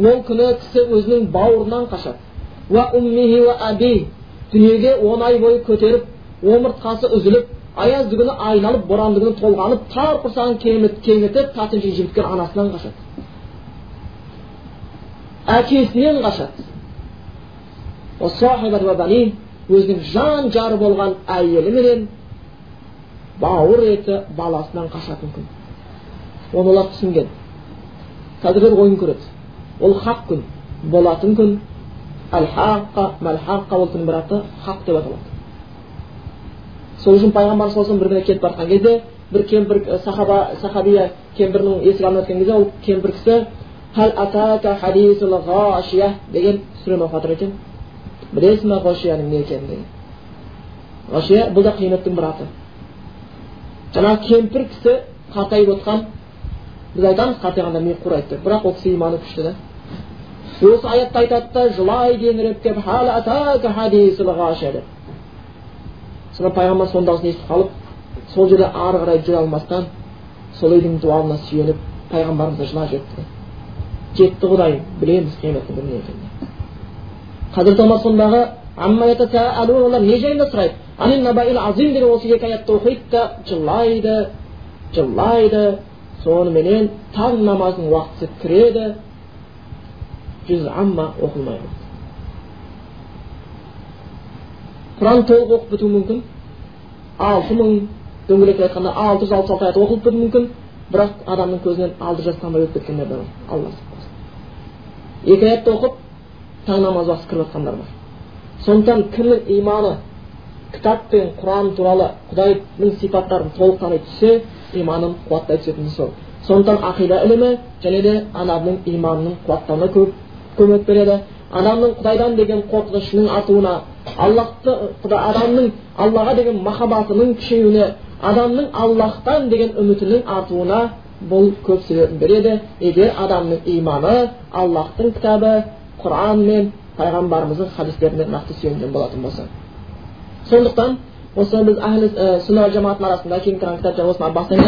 Ол күні кісі өзінің бауырынан қашады. Дүниеге он ай бойы көтеріп омыртқасы үзіліп аязды күні айналып боранды күні толғанып тар құрсағын кеңітіп татын анасынан қашады. Әкесінен қашады. Өзінің жан жары болған әйелі менен бауыр еті баласынан қашатын күн. Оны олар түсінген. Қазір ойын көреді. Ол хақ күн болатын күн. Әл хаққа мәл ол күннің бір аты хақ деп аталады. Сол үшін пайғамбар саллаллаху бір күні кетіп бара жатқан кезде бір кемпір сахаба сахабия кемпірдің есік алдына өткен кезде ол кемпір кісі деген сүрені оқып жатыр екен. Білесің ба ғошияның не екенін деген ғошия бұл да қияметтің бір аты жаңағы кемпір кісі қартайып отқан біз айтамыз қартайғанда ми қурайды деп бірақ ол кісі иманы күшті да осы аятты айтады да жылайды еңіреп деп сонда пайғамбар сондағысын естіп қалып сол жерде ары қарай жүре алмастан сол үйдің дуалына сүйеніп пайғамбарымызға жылап жетті жетті құдайым білеміз қияметтің не екенін хазірет омар сондағы олар не жайында сұрайды азим деген осы екі аятты оқиды да жылайды жылайды соныменен таң намазының уақыты кіреді жүз амма оқылмай құран толық оқып бітуі мүмкін алты мың дөңгелектеп айтқанда алты жүз алпыс алты аят оқылып бітуі мүмкін бірақ адамның көзінен алты жас тамай өтіп кеткендер де бар алла сақтасын екі аятты оқып таң намаз уақыты кіріп жатқандар бар. Сондықтан кімнің иманы кітап пен құран туралы құдайдың сипаттарын толық тани түссе иманын қуаттай түсетіні сол сондықтан ақида ілімі және де адамның иманының қуаттауына көп көмек береді. Адамның құдайдан деген қорқынышының артуына аллахты адамның аллаға деген махаббатының күшеюіне адамның аллахтан деген үмітінің артуына бұл көп себебін береді. Егер адамның иманы аллахтың кітабы құран мен пайғамбарымыздың хадистеріне нақты сүйенген болатын болса сондықтан осы біз әхлі сүнна жамааттың арасында кең тараған кітап осыны бастан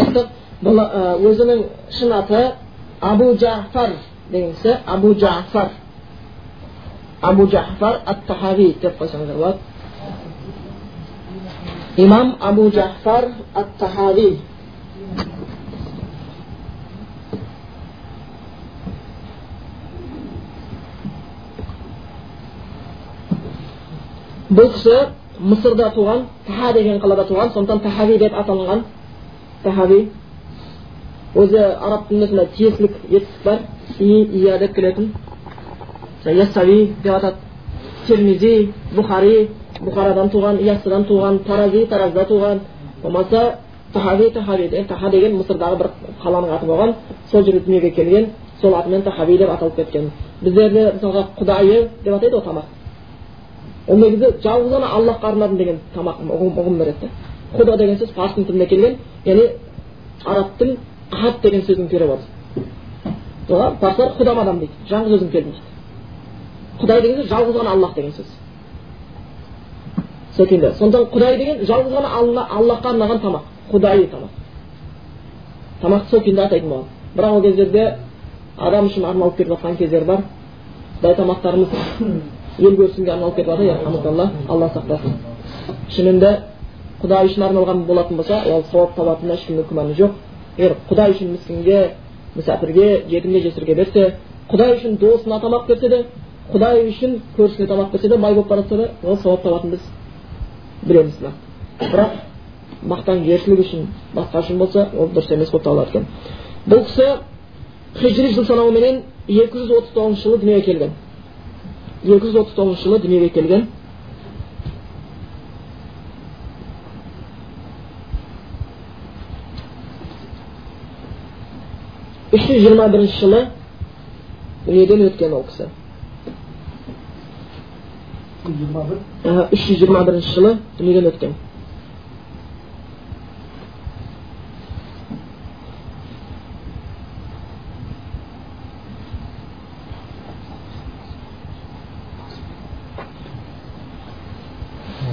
бұл өзінің шын аты абу жафар деген кісі абу жафар абу жафар ат тахави деп қойсаңыздар болады имам абу жафар ат тахави бұл кісі мысырда туған таха деген қалада туған сондықтан тахави деп аталынған тахави өзі араб тілінде тиесілік етістік бар и ия деп келетін яссауи деп атады термизи бұхари бұхарадан туған яссыдан туған тарази таразда туған болмаса тахави тахави таха деген мысырдағы бір қаланың аты болған сол жерде дүниеге келген сол атымен тахави деп аталып кеткен біздерде мысалға құдайы деп атайды ғой тамақ ол негізі жалғыз ғана аллахқа арнадым деген тамақ ұғым, ұғым береді да худа деген сөз парсың тілінен келген яғни арабтың ахат деген сөздің переводы соған парсылар худам адам дейді жалғыз өзім келдім дейді құдай деген сөз жалғыз ғана аллах деген сөз секілді сондықтан құдай деген жалғыз ғана алла, аллахқа арнаған тамақ құдайы тамақ тамақты сол күйінде атайтын болған бірақ ол кездерде адам үшін арналып кетіп жатқан кездер бар құдай тамақтарымыз ел көрсінге арналып кетіп жатыр алла сақтасын шынында құдай үшін арналған болатын болса ол сауап табатынына ешкімнің күмәні жоқ егер құдай үшін міскінге мүсәпірге жетімге жесірге берсе құдай үшін досына тамақ берсе де құдай үшін көршісіне тамақ берсе де бай болып бара жатса да ол сауап табатынын біз білеміз бірақ мақтаншілік үшін басқа үшін болса ол дұрыс емес болып табылады екен бұл кісі хижри жыл санауыменен екі жүз отыз тоғызыншы жылы дүниеге келген екі жүз отыз тоғызыншы жылы дүниеге келген. үш жүз жиырма бірінші жылы дүниеден өткен ол кісі. Үш жүз жиырма бірінші жылы дүниеден өткен.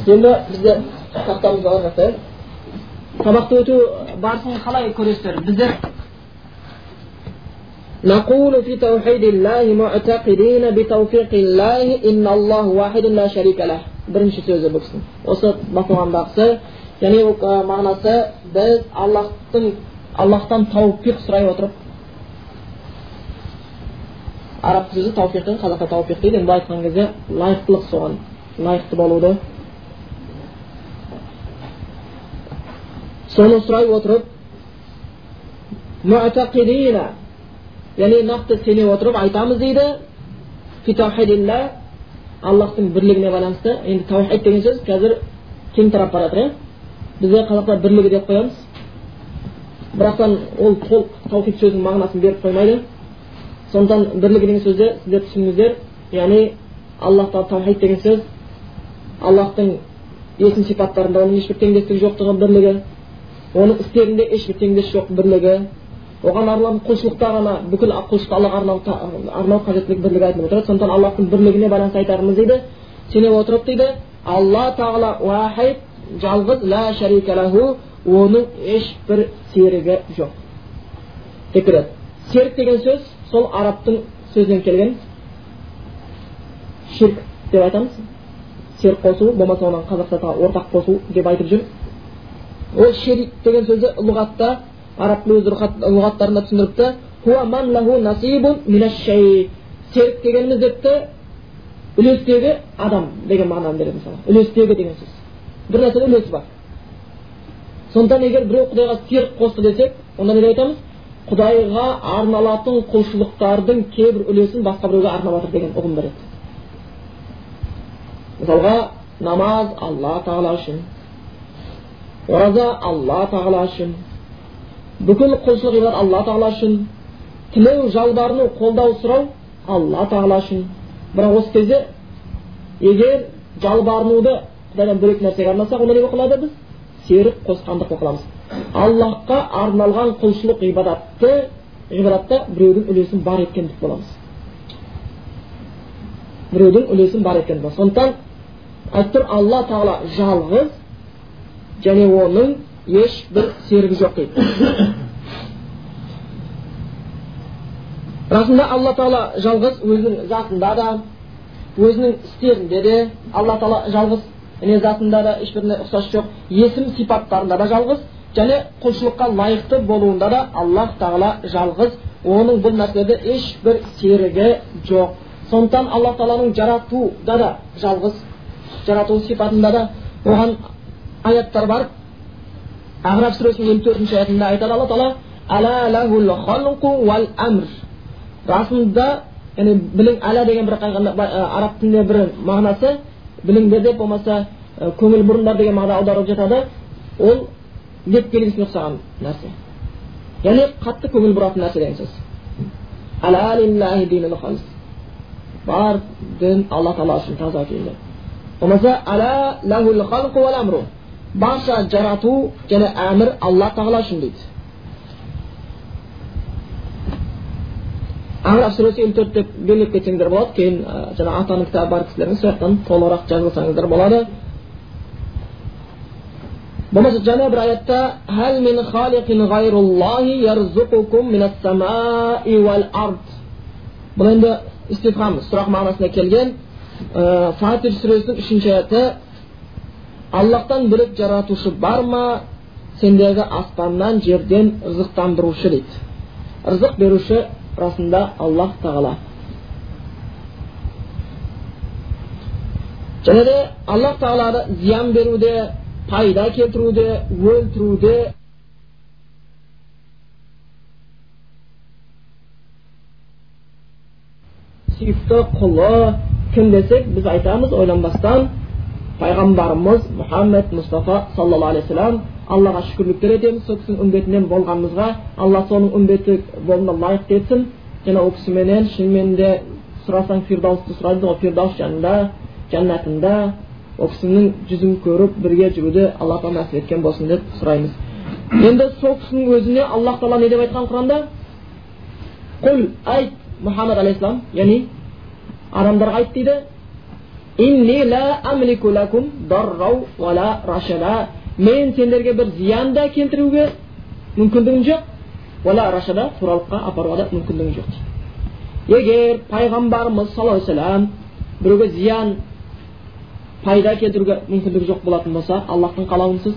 Şimdi biz de tahtamız var efendim. Sabahta ötü barsın halay kuruştur. Biz de نقول في توحيد الله معتقدين بتوفيق الله إن الله واحد لا شريك له برنش سوزة بكسن وسط مفهوم بقصه يعني معنى سا بس الله تن الله تن توفيق سرعي وطرب عرب سوزة توفيقين خلق توفيقين إن بايت خانجزة لايخ تلق سوان لايخ تبالو ده соны сұрай отырып яғни нақты сене отырып айтамыз дейді аллахтың бірлігіне байланысты енді таухид деген сөз қазір кең тарап бара жатыр иә бізде қазақта бірлігі деп қоямыз бірақтан ол толық таухид сөзінің мағынасын беріп қоймайды сондықтан бірлігі деген сөзді сіздер түсініңіздер яғни аллахта таухид деген сөз аллахтың есім сипаттарында оның ешбір теңдестігі жоқтығы бірлігі оның істерінде ешбір теңдес жоқ бірлігі. Оған арналған құлшылықта ғана бүкіл құлшылықты аллаға арнау қажеттілік бірлігі айтылып отырады. Сондықтан аллахтың бірлігіне байланысты айтарымыз дейді сене отырып дейді алла тағала уахид жалғыз ла шарика лаху оның ешбір серігі жоқ текірі серік деген сөз сол арабтың сөзінен келген ширк деп айтамыз. Серік қосу болмаса оған қазақша ортақ қосу деп айтып жүр. Ол ширик деген сөзді лұғатта араб лұғаттарында түсіндіріпті серік дегеніміз депті үлестегі адам деген мағынаны береді мысалы үлестегі деген сөз бір нәрседе үлесі бар сондықтан егер біреу құдайға серік қосты десек онда не деп айтамыз құдайға арналатын құлшылықтардың кейбір үлесін басқа біреуге арнап жатыр деген ұғым береді мысалға намаз алла тағала үшін ораза алла тағала үшін бүкіл құлшылық ғибадат алла тағала үшін тілеу жалбарыну қолдау сұрау алла тағала үшін бірақ осы кезде егер жалбарынуды құдайдан бөлек нәрсеге арнасақ онда не болып қалады біз серік қосқандық болып қаламыз аллахқа арналған құлшылық ғибадатты ғибадатта біреудің үлесін бар еткендік боламыз біреудің үлесін бар боламыз сондықтан айтып тұр алла тағала жалғыз және оның ешбір серігі жоқ дейді расында алла тағала жалғыз өзінің затында да өзінің істерінде де алла тағала жалғыз және затында да ешбіріне ұқсас жоқ есім сипаттарында да жалғыз және құлшылыққа лайықты болуында да аллах тағала жалғыз оның бұл нәрселерде ешбір серігі жоқ сондықтан алла тағаланың жаратуда да жалғыз жарату сипатында да оған аяттар бар Ағраф сүресінің елу төртінші аятында айтады алла тағала расында яғни білің әла деген бір араб тілінде бір мағынасы біліңдер деп болмаса көңіл бұрыңдар деген мағына аударылып жатады ол леп белгісіне ұқсаған нәрсе яғни қатты көңіл бұратын нәрсе деген сөз бар дін алла тағала үшін таза күйінде болмаса барша жарату және әмір алла тағала үшін дейді араб сүресі елу төрт деп белгілеп кетсеңдер болады кейін жаңағы атаның кітабы бар кісілердің сол жақтан толығырақ жазылсаңыздар болады болмаса жаңа бір аятта бұл енді истифхам сұрақ мағынасына келген фатир сүресінің үшінші аяты аллахтан бөлек жаратушы бар ма сендерді аспаннан жерден ырзықтандырушы дейді ырзық беруші расында аллах тағала және де аллах тағала зиян беруде пайда келтіруде өлтіруде сүйікті құлы кім десек біз айтамыз ойланбастан пайғамбарымыз мұхаммед мұстафа саллаллаху алейхи вассалам аллаға шүкірліктер етеміз сол кісінің үмбетінен болғанымызға алла соның үмбеті болуына лайықты етсін және ол кісіменен шынымен де сұрасаң фирдаусты сұрайды ғой фирдаус жанында жәннатында ол кісінің жүзін көріп бірге жүруді алла тағала нәсіп еткен болсын деп сұраймыз енді сол кісінің өзіне аллах тағала не деп айтқан құранда құл айт мұхаммад алейхисалам яғни адамдарға айт дейді мен сендерге бір зиян да келтіруге мүмкіндігім жоқ рашада туралыққа апаруға да мүмкіндігім жоқ дейді егер пайғамбарымыз саллаллаху алейхи вассалам біреуге зиян пайда келтіруге мүмкіндігі жоқ болатын болса аллахтың қалауынсыз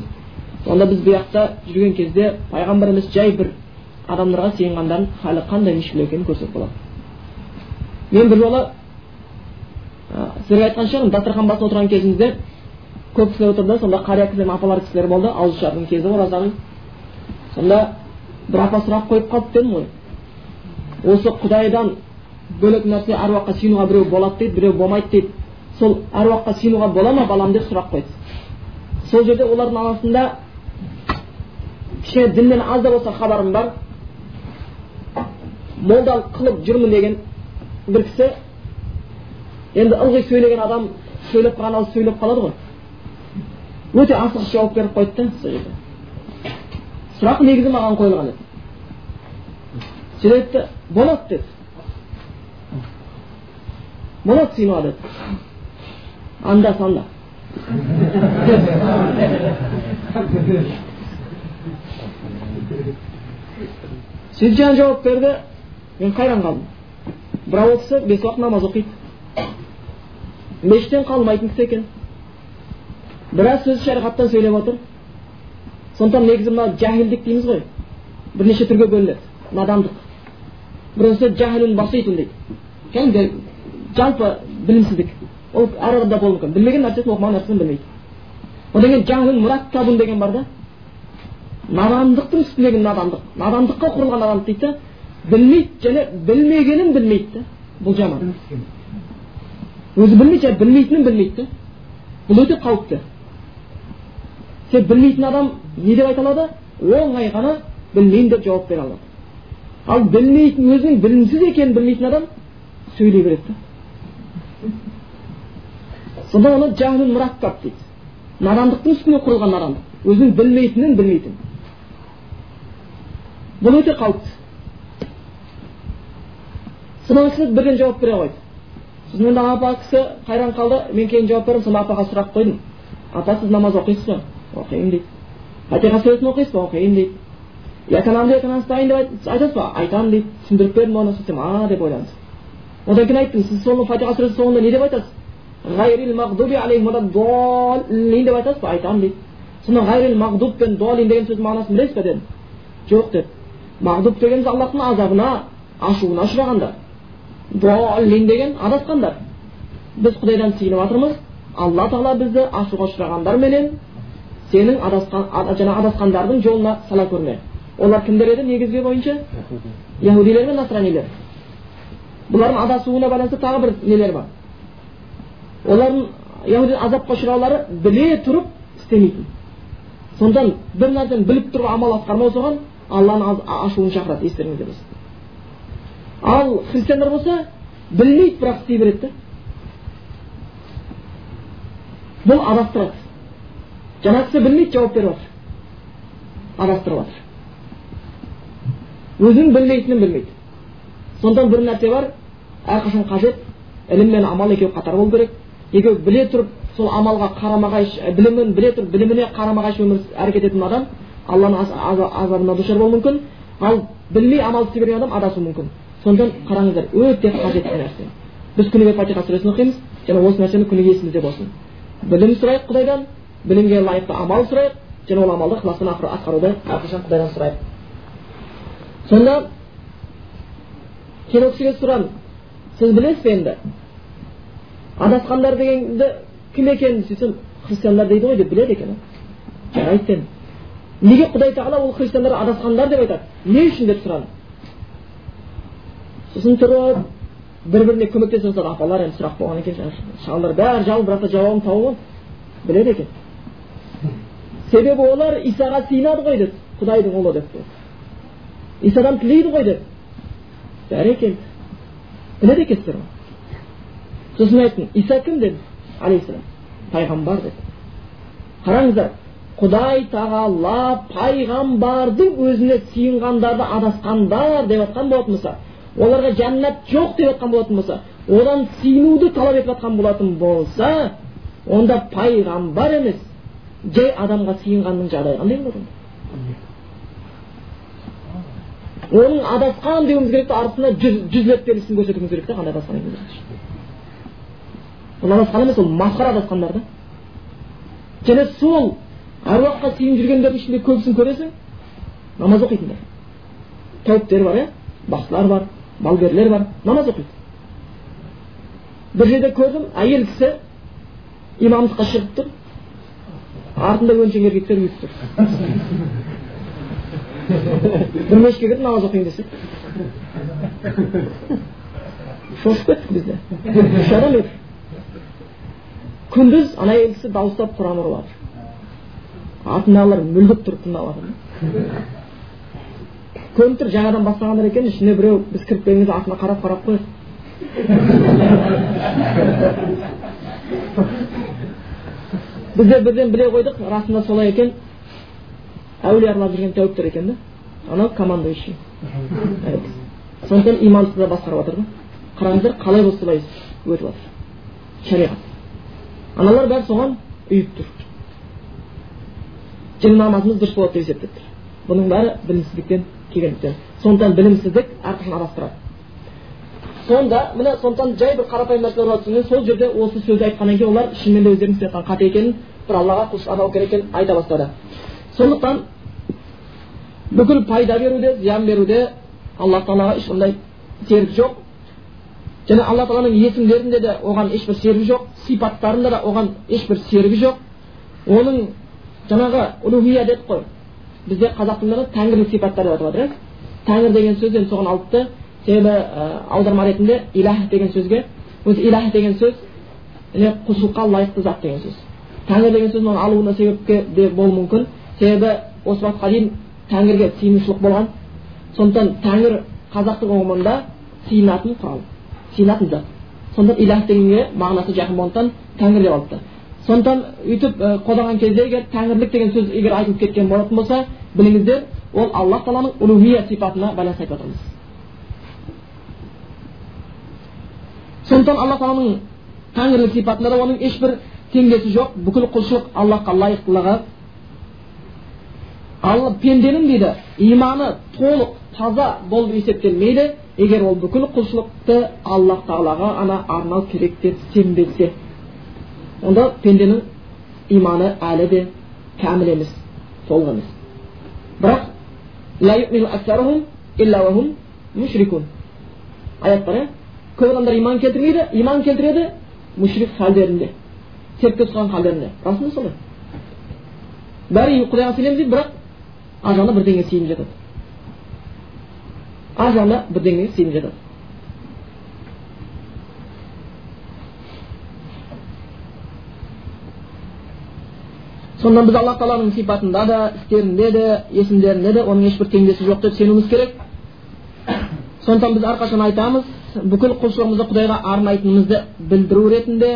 онда біз бұл жақта жүрген кезде пайғамбар емес жай бір адамдарға сыйынғандардың халі қандай мүшкіл екенін көрсек болады мен бір жолы сіздерге айтқан шығармын дастархан басында отырған кезімізде көп кісілер отырды сонда қария кісілер апалар кісілер болды ауызашардың кезі оразаның сонда бір апа сұрақ қойып қалыпты дедім ғой. Осы құдайдан бөлек нәрсе әруаққа сыйынуға біреу болады дейді біреу болмайды дейді. Сол әруаққа сыйынуға бола ма балам деп сұрақ қойды. Сол жерде олардың арасында кішкене діннен аз да болса хабарым бар. Молдалық қылып жүрмін деген бір кісі енді ылғи сөйлеген адам сөйлеп қалған ауыз сөйлеп қалады ғой өте асығыс жауап беріп қойды да сол жерде сұрақ негізі маған қойылған еді сөйтіп айтты болады деді болады сыйма деді анда санда сөйтіп жаңа жауап берді мен қайран қалдым бірақ ол кісі бес уақыт намаз оқиды мешіттен қалмайтын кісі екен біраз сөз шариғаттан сөйлеп отыр сондықтан негізі мына жахилдік дейміз ғой бірнеше түрге бөлінеді надандық біреусі жахилун баситун дейді кәдімгі жалпы білімсіздік ол әр адамда болуы мүмкін білмеген нәрсесін оқымаған нәрсесін білмейді одан кейін жахилун мураттабун деген бар да надандықтың үстіндегі надандық надандыққа құрылған надандық дейді да білмейді және білмегенін білмейді да бұл жаман өзі білмейді және білмейтінін білмейді бұл өте қауіпті тек білмейтін адам не деп айта алады оңай ғана білмеймін деп жауап бере алады ал білмейтін өзінің білімсіз екенін білмейтін адам сөйлей береді да сонда оны мұраккаб дейді надандықтың үстіне құрылған надандық өзінің білмейтінін білмейтін бұл өте қауіпті сонда кісі бірден жауап бере қойды сосын енді апа кісі қайран қалды мен кейін жауап бердім сонда апаға сұрақ қойдым апа сіз намаз оқисыз ба оқимын дейді фатиха сүресін оқисыз ба оқимын дейді яканамды яканастайын деп айтасыз ба айтамын дейді түсіндіріп бердім оны сөйтсем а деп ойлады одан кейін айттым сіз соны фатиха сүресі соңында не деп айтасыз деп айтасыз ба айтамын дейді сонда ғайрил мағдуб пен долин деген сөздің мағынасын білесіз ба дедім жоқ деді мағдуб дегеніміз аллахтың азабына ашуына ұшырағандар долин деген адасқандар біз құдайдан сиынып жатырмыз алла тағала бізді ашуға ұшырағандар менен сенің адасқан жаңағы адасқандардың жолына сала көрме. Олар кімдер еді негізгі бойынша? Яхудилер мен насранилер. Бұлардың адасуына байланысты тағы бір нелер бар. Олардың яхуди азапқа ұшыраулары біле тұрып істемейтін. Сондықтан бір нәрсені біліп тұрып амал атқармау соған алланың ашуын шақырады естеріңізде болса ал христиандар болса білмейді бірақ істей береді да. Бұл адастырады. Жаңағы кісі білмейді жауап беріп жатыр адастырып жатыр өзінің білмейтінін білмейді. Сондықтан бір нәрсе бар әрқашан қажет ілім мен амал екеуі қатар болу керек. Екеуі біле тұрып сол амалға қарама қайшы білімін біле тұрып біліміне қарама қайшы өмір әрекет ететін адам алланың азабына душар болуы мүмкін. Ал білмей амал істей берген адам адасуы мүмкін. Сондықтан қараңыздар өте қажетті нәрсе. Біз күніге фатиха сүресін оқимыз және осы нәрсені күніге есімізде болсын. Білім сұрайық құдайдан білімге лайықты амал сұрайық және ол амалды ықыласпен атқаруды әрқашан құдайдан сұрайық. Сонда кейін ол кісіге сұрадым сіз білесіз бе енді? Адасқандар дегенді кім екенін сөйтсем христиандар дейді ғой деп біледі екен. Жарайды дедім. Неге құдай тағала ол христиандар адасқандар деп айтады? Не үшін деп сұрадым сосын тұрып бір біріне көмектесіп жатады апалар енді сұрақ болған екен шалдар бәрі та жауабын тауып біледі екен себебі олар исаға сыйынады ғой деді құдайдың ұлы деп исадан тілейді ғой деп бәрекелді біледі екенсіздер ғой сосын айттым иса кім дедім алейхисалам пайғамбар деді қараңыздар құдай тағала пайғамбардың өзіне сыйынғандарды адасқандар деп жатқан болатын болса оларға жәннат жоқ деп жатқан болатын болса одан сиынуды талап етіп жатқан болатын болса онда пайғамбар емес жай адамға сиынғанның жағдайы қандай болады оның адасқан деуіміз керек та артына жүз рет белгісін көрсетуіміз керек та қандай адасқан екенін ол адасқан емес ол масқара адасқандар да. Және сол әруаққа сыйынып жүргендердің ішінде көбісін көресің намаз оқитындар. Тәуіптер бар иә? Бақсылар бар. Балгерлер бар намаз оқиды бір жерде көрдім әйел кісі имамдыққа шығып тұр артында өңшең еркектер ұйып тұр бір мешітке кіріп намаз оқиын десе шошып кеттік біз де үш адам едік күндіз ана әйел кісі дауыстап құран ұрып жатыр артындағылар мүлгіп тұрып тыңдап жатыр көрініп тұр жаңадан бастағандар екен ішіне біреу біз кіріп келгенде артына қарап қарап қояды біз де бірден біле қойдық расында солай екен әулие аралап жүрген тәуіптер екен да анау командующий сондықтан имамдықты да басқарып жатыр да қараңыздар қалай болса солай өтіп жатыр шариғат аналар бәрі соған ұйып тұр және намазымыз дұрыс болады деп есептеп тұр бұның бәрі білімсіздіктен келгендіктен сондықтан білімсіздік әрқашан адастырады сонда міне сондықтан жай бір қарапайым нәрселер түсінген сол жерде осы сөзді айтқаннан кейін олар шынымен де өздерінің істеп жатқан қате екенін бір аллаға құлшылық керек екенін айта бастады сондықтан бүкіл пайда беруде зиян беруде алла тағалаға ешқандай серік жоқ және алла тағаланың есімдерінде де оған ешбір серігі жоқ сипаттарында да оған ешбір серігі жоқ оның жаңағы улухия дедік қой бізде қазақ тілінде тәңірлік сипаттар деп атап жатыр иә тәңір деген сөзден соған алыпты себебі ә, аударма ретінде иләх деген сөзге өзі иләх деген сөз құлшылыққа лайықты зат деген сөз тәңір деген сөздің алуына себепке де болуы мүмкін себебі осы уақытқа дейін тәңірге сиынушылық болған сондықтан тәңір қазақтың ұғымында сиынатын құрал сиынатын зат сондықтан иләх дегенге мағынасы жақын болғандықтан тәңір деп алыпты сондықтан өйтіп қолданған кезде егер тәңірлік деген сөз егер айтылып кеткен болатын болса біліңіздер ол аллах тағаланың улухия сипатына байланысты айтып жатырмыз сондықтан алла тағаланың тәңірлік сипатында да оның ешбір теңдесі жоқ бүкіл құлшылық аллахқа лайықтылығы ал пенденің дейді иманы толық таза болып есептелмейді егер ол бүкіл құлшылықты аллах тағалаға ғана арнау керек деп сенбесе. Онда пенденің иманы әлі де кәміл емес толық емес бірақ бар иә көп адамдар иман келтірмейді иман келтіреді мүшрик халдерінде серікке ұстаған халдерінде расында солай бәрі құдайға сенеміз дейді бірақ ар жағында бірдеңеге сиынып жатады ар жағында бірдеңеге сиынып жатады сонда біз алла тағаланың сипатында да істерінде де есімдерінде де оның ешбір теңдесі жоқ деп сенуіміз керек. Сондықтан біз әрқашан айтамыз бүкіл құлшылығымызды құдайға арнайтынымызды білдіру ретінде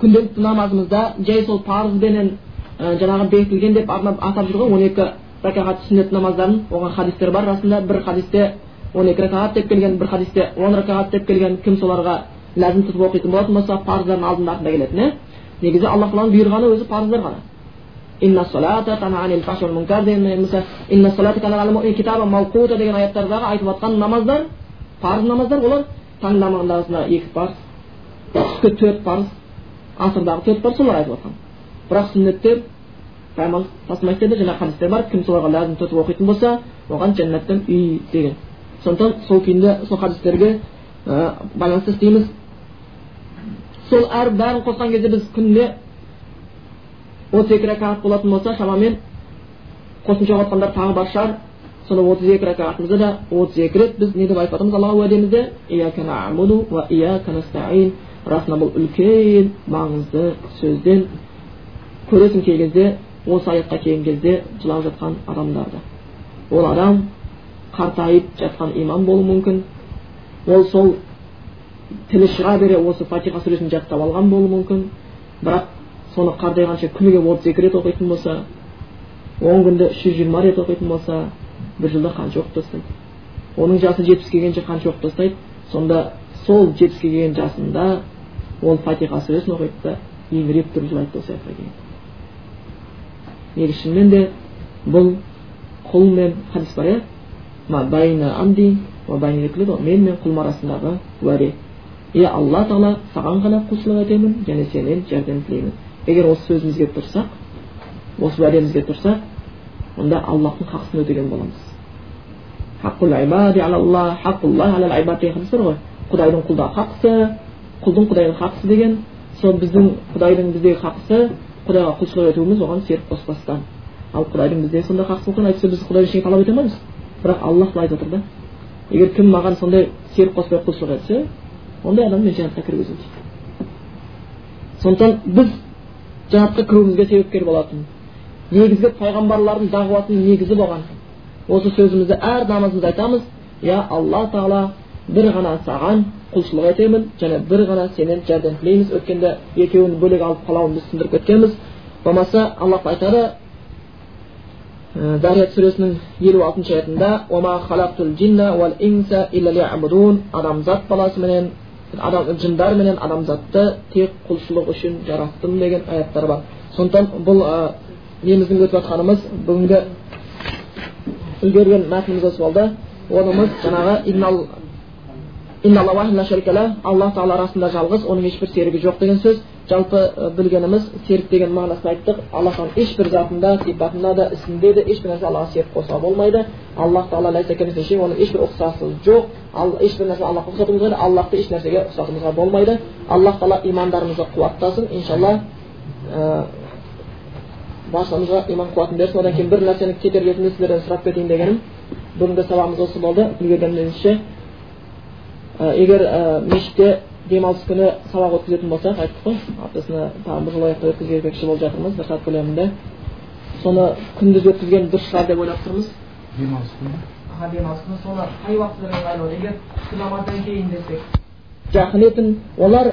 күнделікті намазымызда жай сол парызбенен ә, жаңағы бекітілген деп арнап атап жүр ғой он екі ракағат сүннет намаздарын оған хадистер бар расында бір хадисте он екі ракағат деп келген бір хадисте он ракағат деп келген кім соларға ләзім тұтып оқитын болатын болса парыздардың алдында артында келетін иә негізі алла тағаланың бұйырғаны өзі парыздар ғана. Инна салата тана анил фашл мункар деген мысалы инна салата кана китаба мауқута деген аяттардағы айтып жатқан намаздар парыз намаздар олар таң намазында екі парыз түскі төрт парыз асырдағы төрт парыз солар айтып жатқан бірақ сүннеттер пайғамбар тасымайды деді жаңағы хадистер бар кім соларға ләзім тұтып оқитын болса оған жәннаттан үй деген сондықтан сол күйінде сол хадистерге байланысты істейміз сол әр бәрін қосқан кезде біз күніне отыз екі рәкағат болатын болса шамамен қосымша оқып тағы бар шығар сонда отыз екі рәкағатымызды да отыз екі рет біз не деп айтып жатырмыз аллаға уәдемізде расында бұл үлкен маңызды сөзден көресің кей кезде осы аятқа келген кезде жылап жатқан адамдарды ол адам қартайып жатқан имам болуы мүмкін ол сол тілі шыға бере осы фатиха сүресін жаттап алған болуы мүмкін бірақ соны қартайғанша күніге отыз екі рет оқитын болса он күнде үш жүз жиырма рет оқитын болса бір жылда қанша оқып тастайды. Оның жасы жетпіс келгенше қанша оқып тастайды. Сонда сол жетпіске келген жасында ол фатиха сүресін оқиды да еңіреп тұрып жылайды осы аятқа кейін негізі шынымен де бұл құл мен хадис бар иә? Мен мен құлым арасындағы уәде иә алла тағала саған ғана құлшылық етемін және сенен жәрдем тілеймін егер осы сөзімізге тұрсақ осы уәдемізге тұрсақ онда аллахтың хақысын өтеген боламыз. Ғой. Құдайдың құлда хақысы құлдың құдайға хақысы деген. Сол біздің құдайдың біздегі хақысы құдайға құлшылық етуіміз оған серік қоспастан ал құдайдың бізде сондай хақысы болған әйтпесе біз құдайдан ештеңе талап ете алмаймыз. Бірақ аллах былай айтып отыр да. Егер кім маған сондай серік қоспай құлшылық етсе ондай адам мен жәннатқа кіргіземін дейді сондықтан біз жәннатқа кіруімізге себепкер болатын негізгі пайғамбарлардың дағуатының негізі болған осы сөзімізді әр намазымызда айтамыз иә алла тағала бір ғана саған құлшылық етемін және бір ғана сенен жәрдем тілейміз өткенде екеуін бөлек алып қалауын біз түсіндіріп кеткенбіз болмаса аллах айтады зарият сүресінің елу алтыншы аятында адамзат баласы менен адам жындар менен адамзатты тек құлшылық үшін жараттым деген аяттар бар сондықтан бұл ә, неміздің өтіп жатқанымыз бүгінгі үлгерген мәтініміз осы болды онымыз жаңағы алла тағала арасында жалғыз оның ешбір серігі жоқ деген сөз жалпы білгеніміз серік деген мағынасын айттық. Аллахтың ешбір затында сипатында да ісінде де ешбір нәрсе аллаға серік қоса болмайды. Аллах тағала оның ешбір ұқсасы жоқ. Ал ешбір нәрсе аллахқа ұқсатуымызға да аллахты еш нәрсеге ұқсатуымызға болмайды. Аллах тағала имандарымызды қуаттасын. Иншалла баршамызға иман қуатын берсін. Одан кейін бір нәрсені кетер кезінде сіздерден сұрап кетейін дегенім бүгінгі сабағымыз осы болды. Үлгергенімізше егер мешітте демалыс күні сабақ өткізетін болсақ айттық қой аптасына тағы бір жыл аяқта өткізбекші болып жатырмыз бір сағат көлемінде. Соны күндіз өткізген дұрыс шығар деп ойлап тұрмыз. Демалыс күні? Аха демалыс күні соны қай уақытта ыңғайлы егер түскі намаздан кейін десек? Жақын етін олар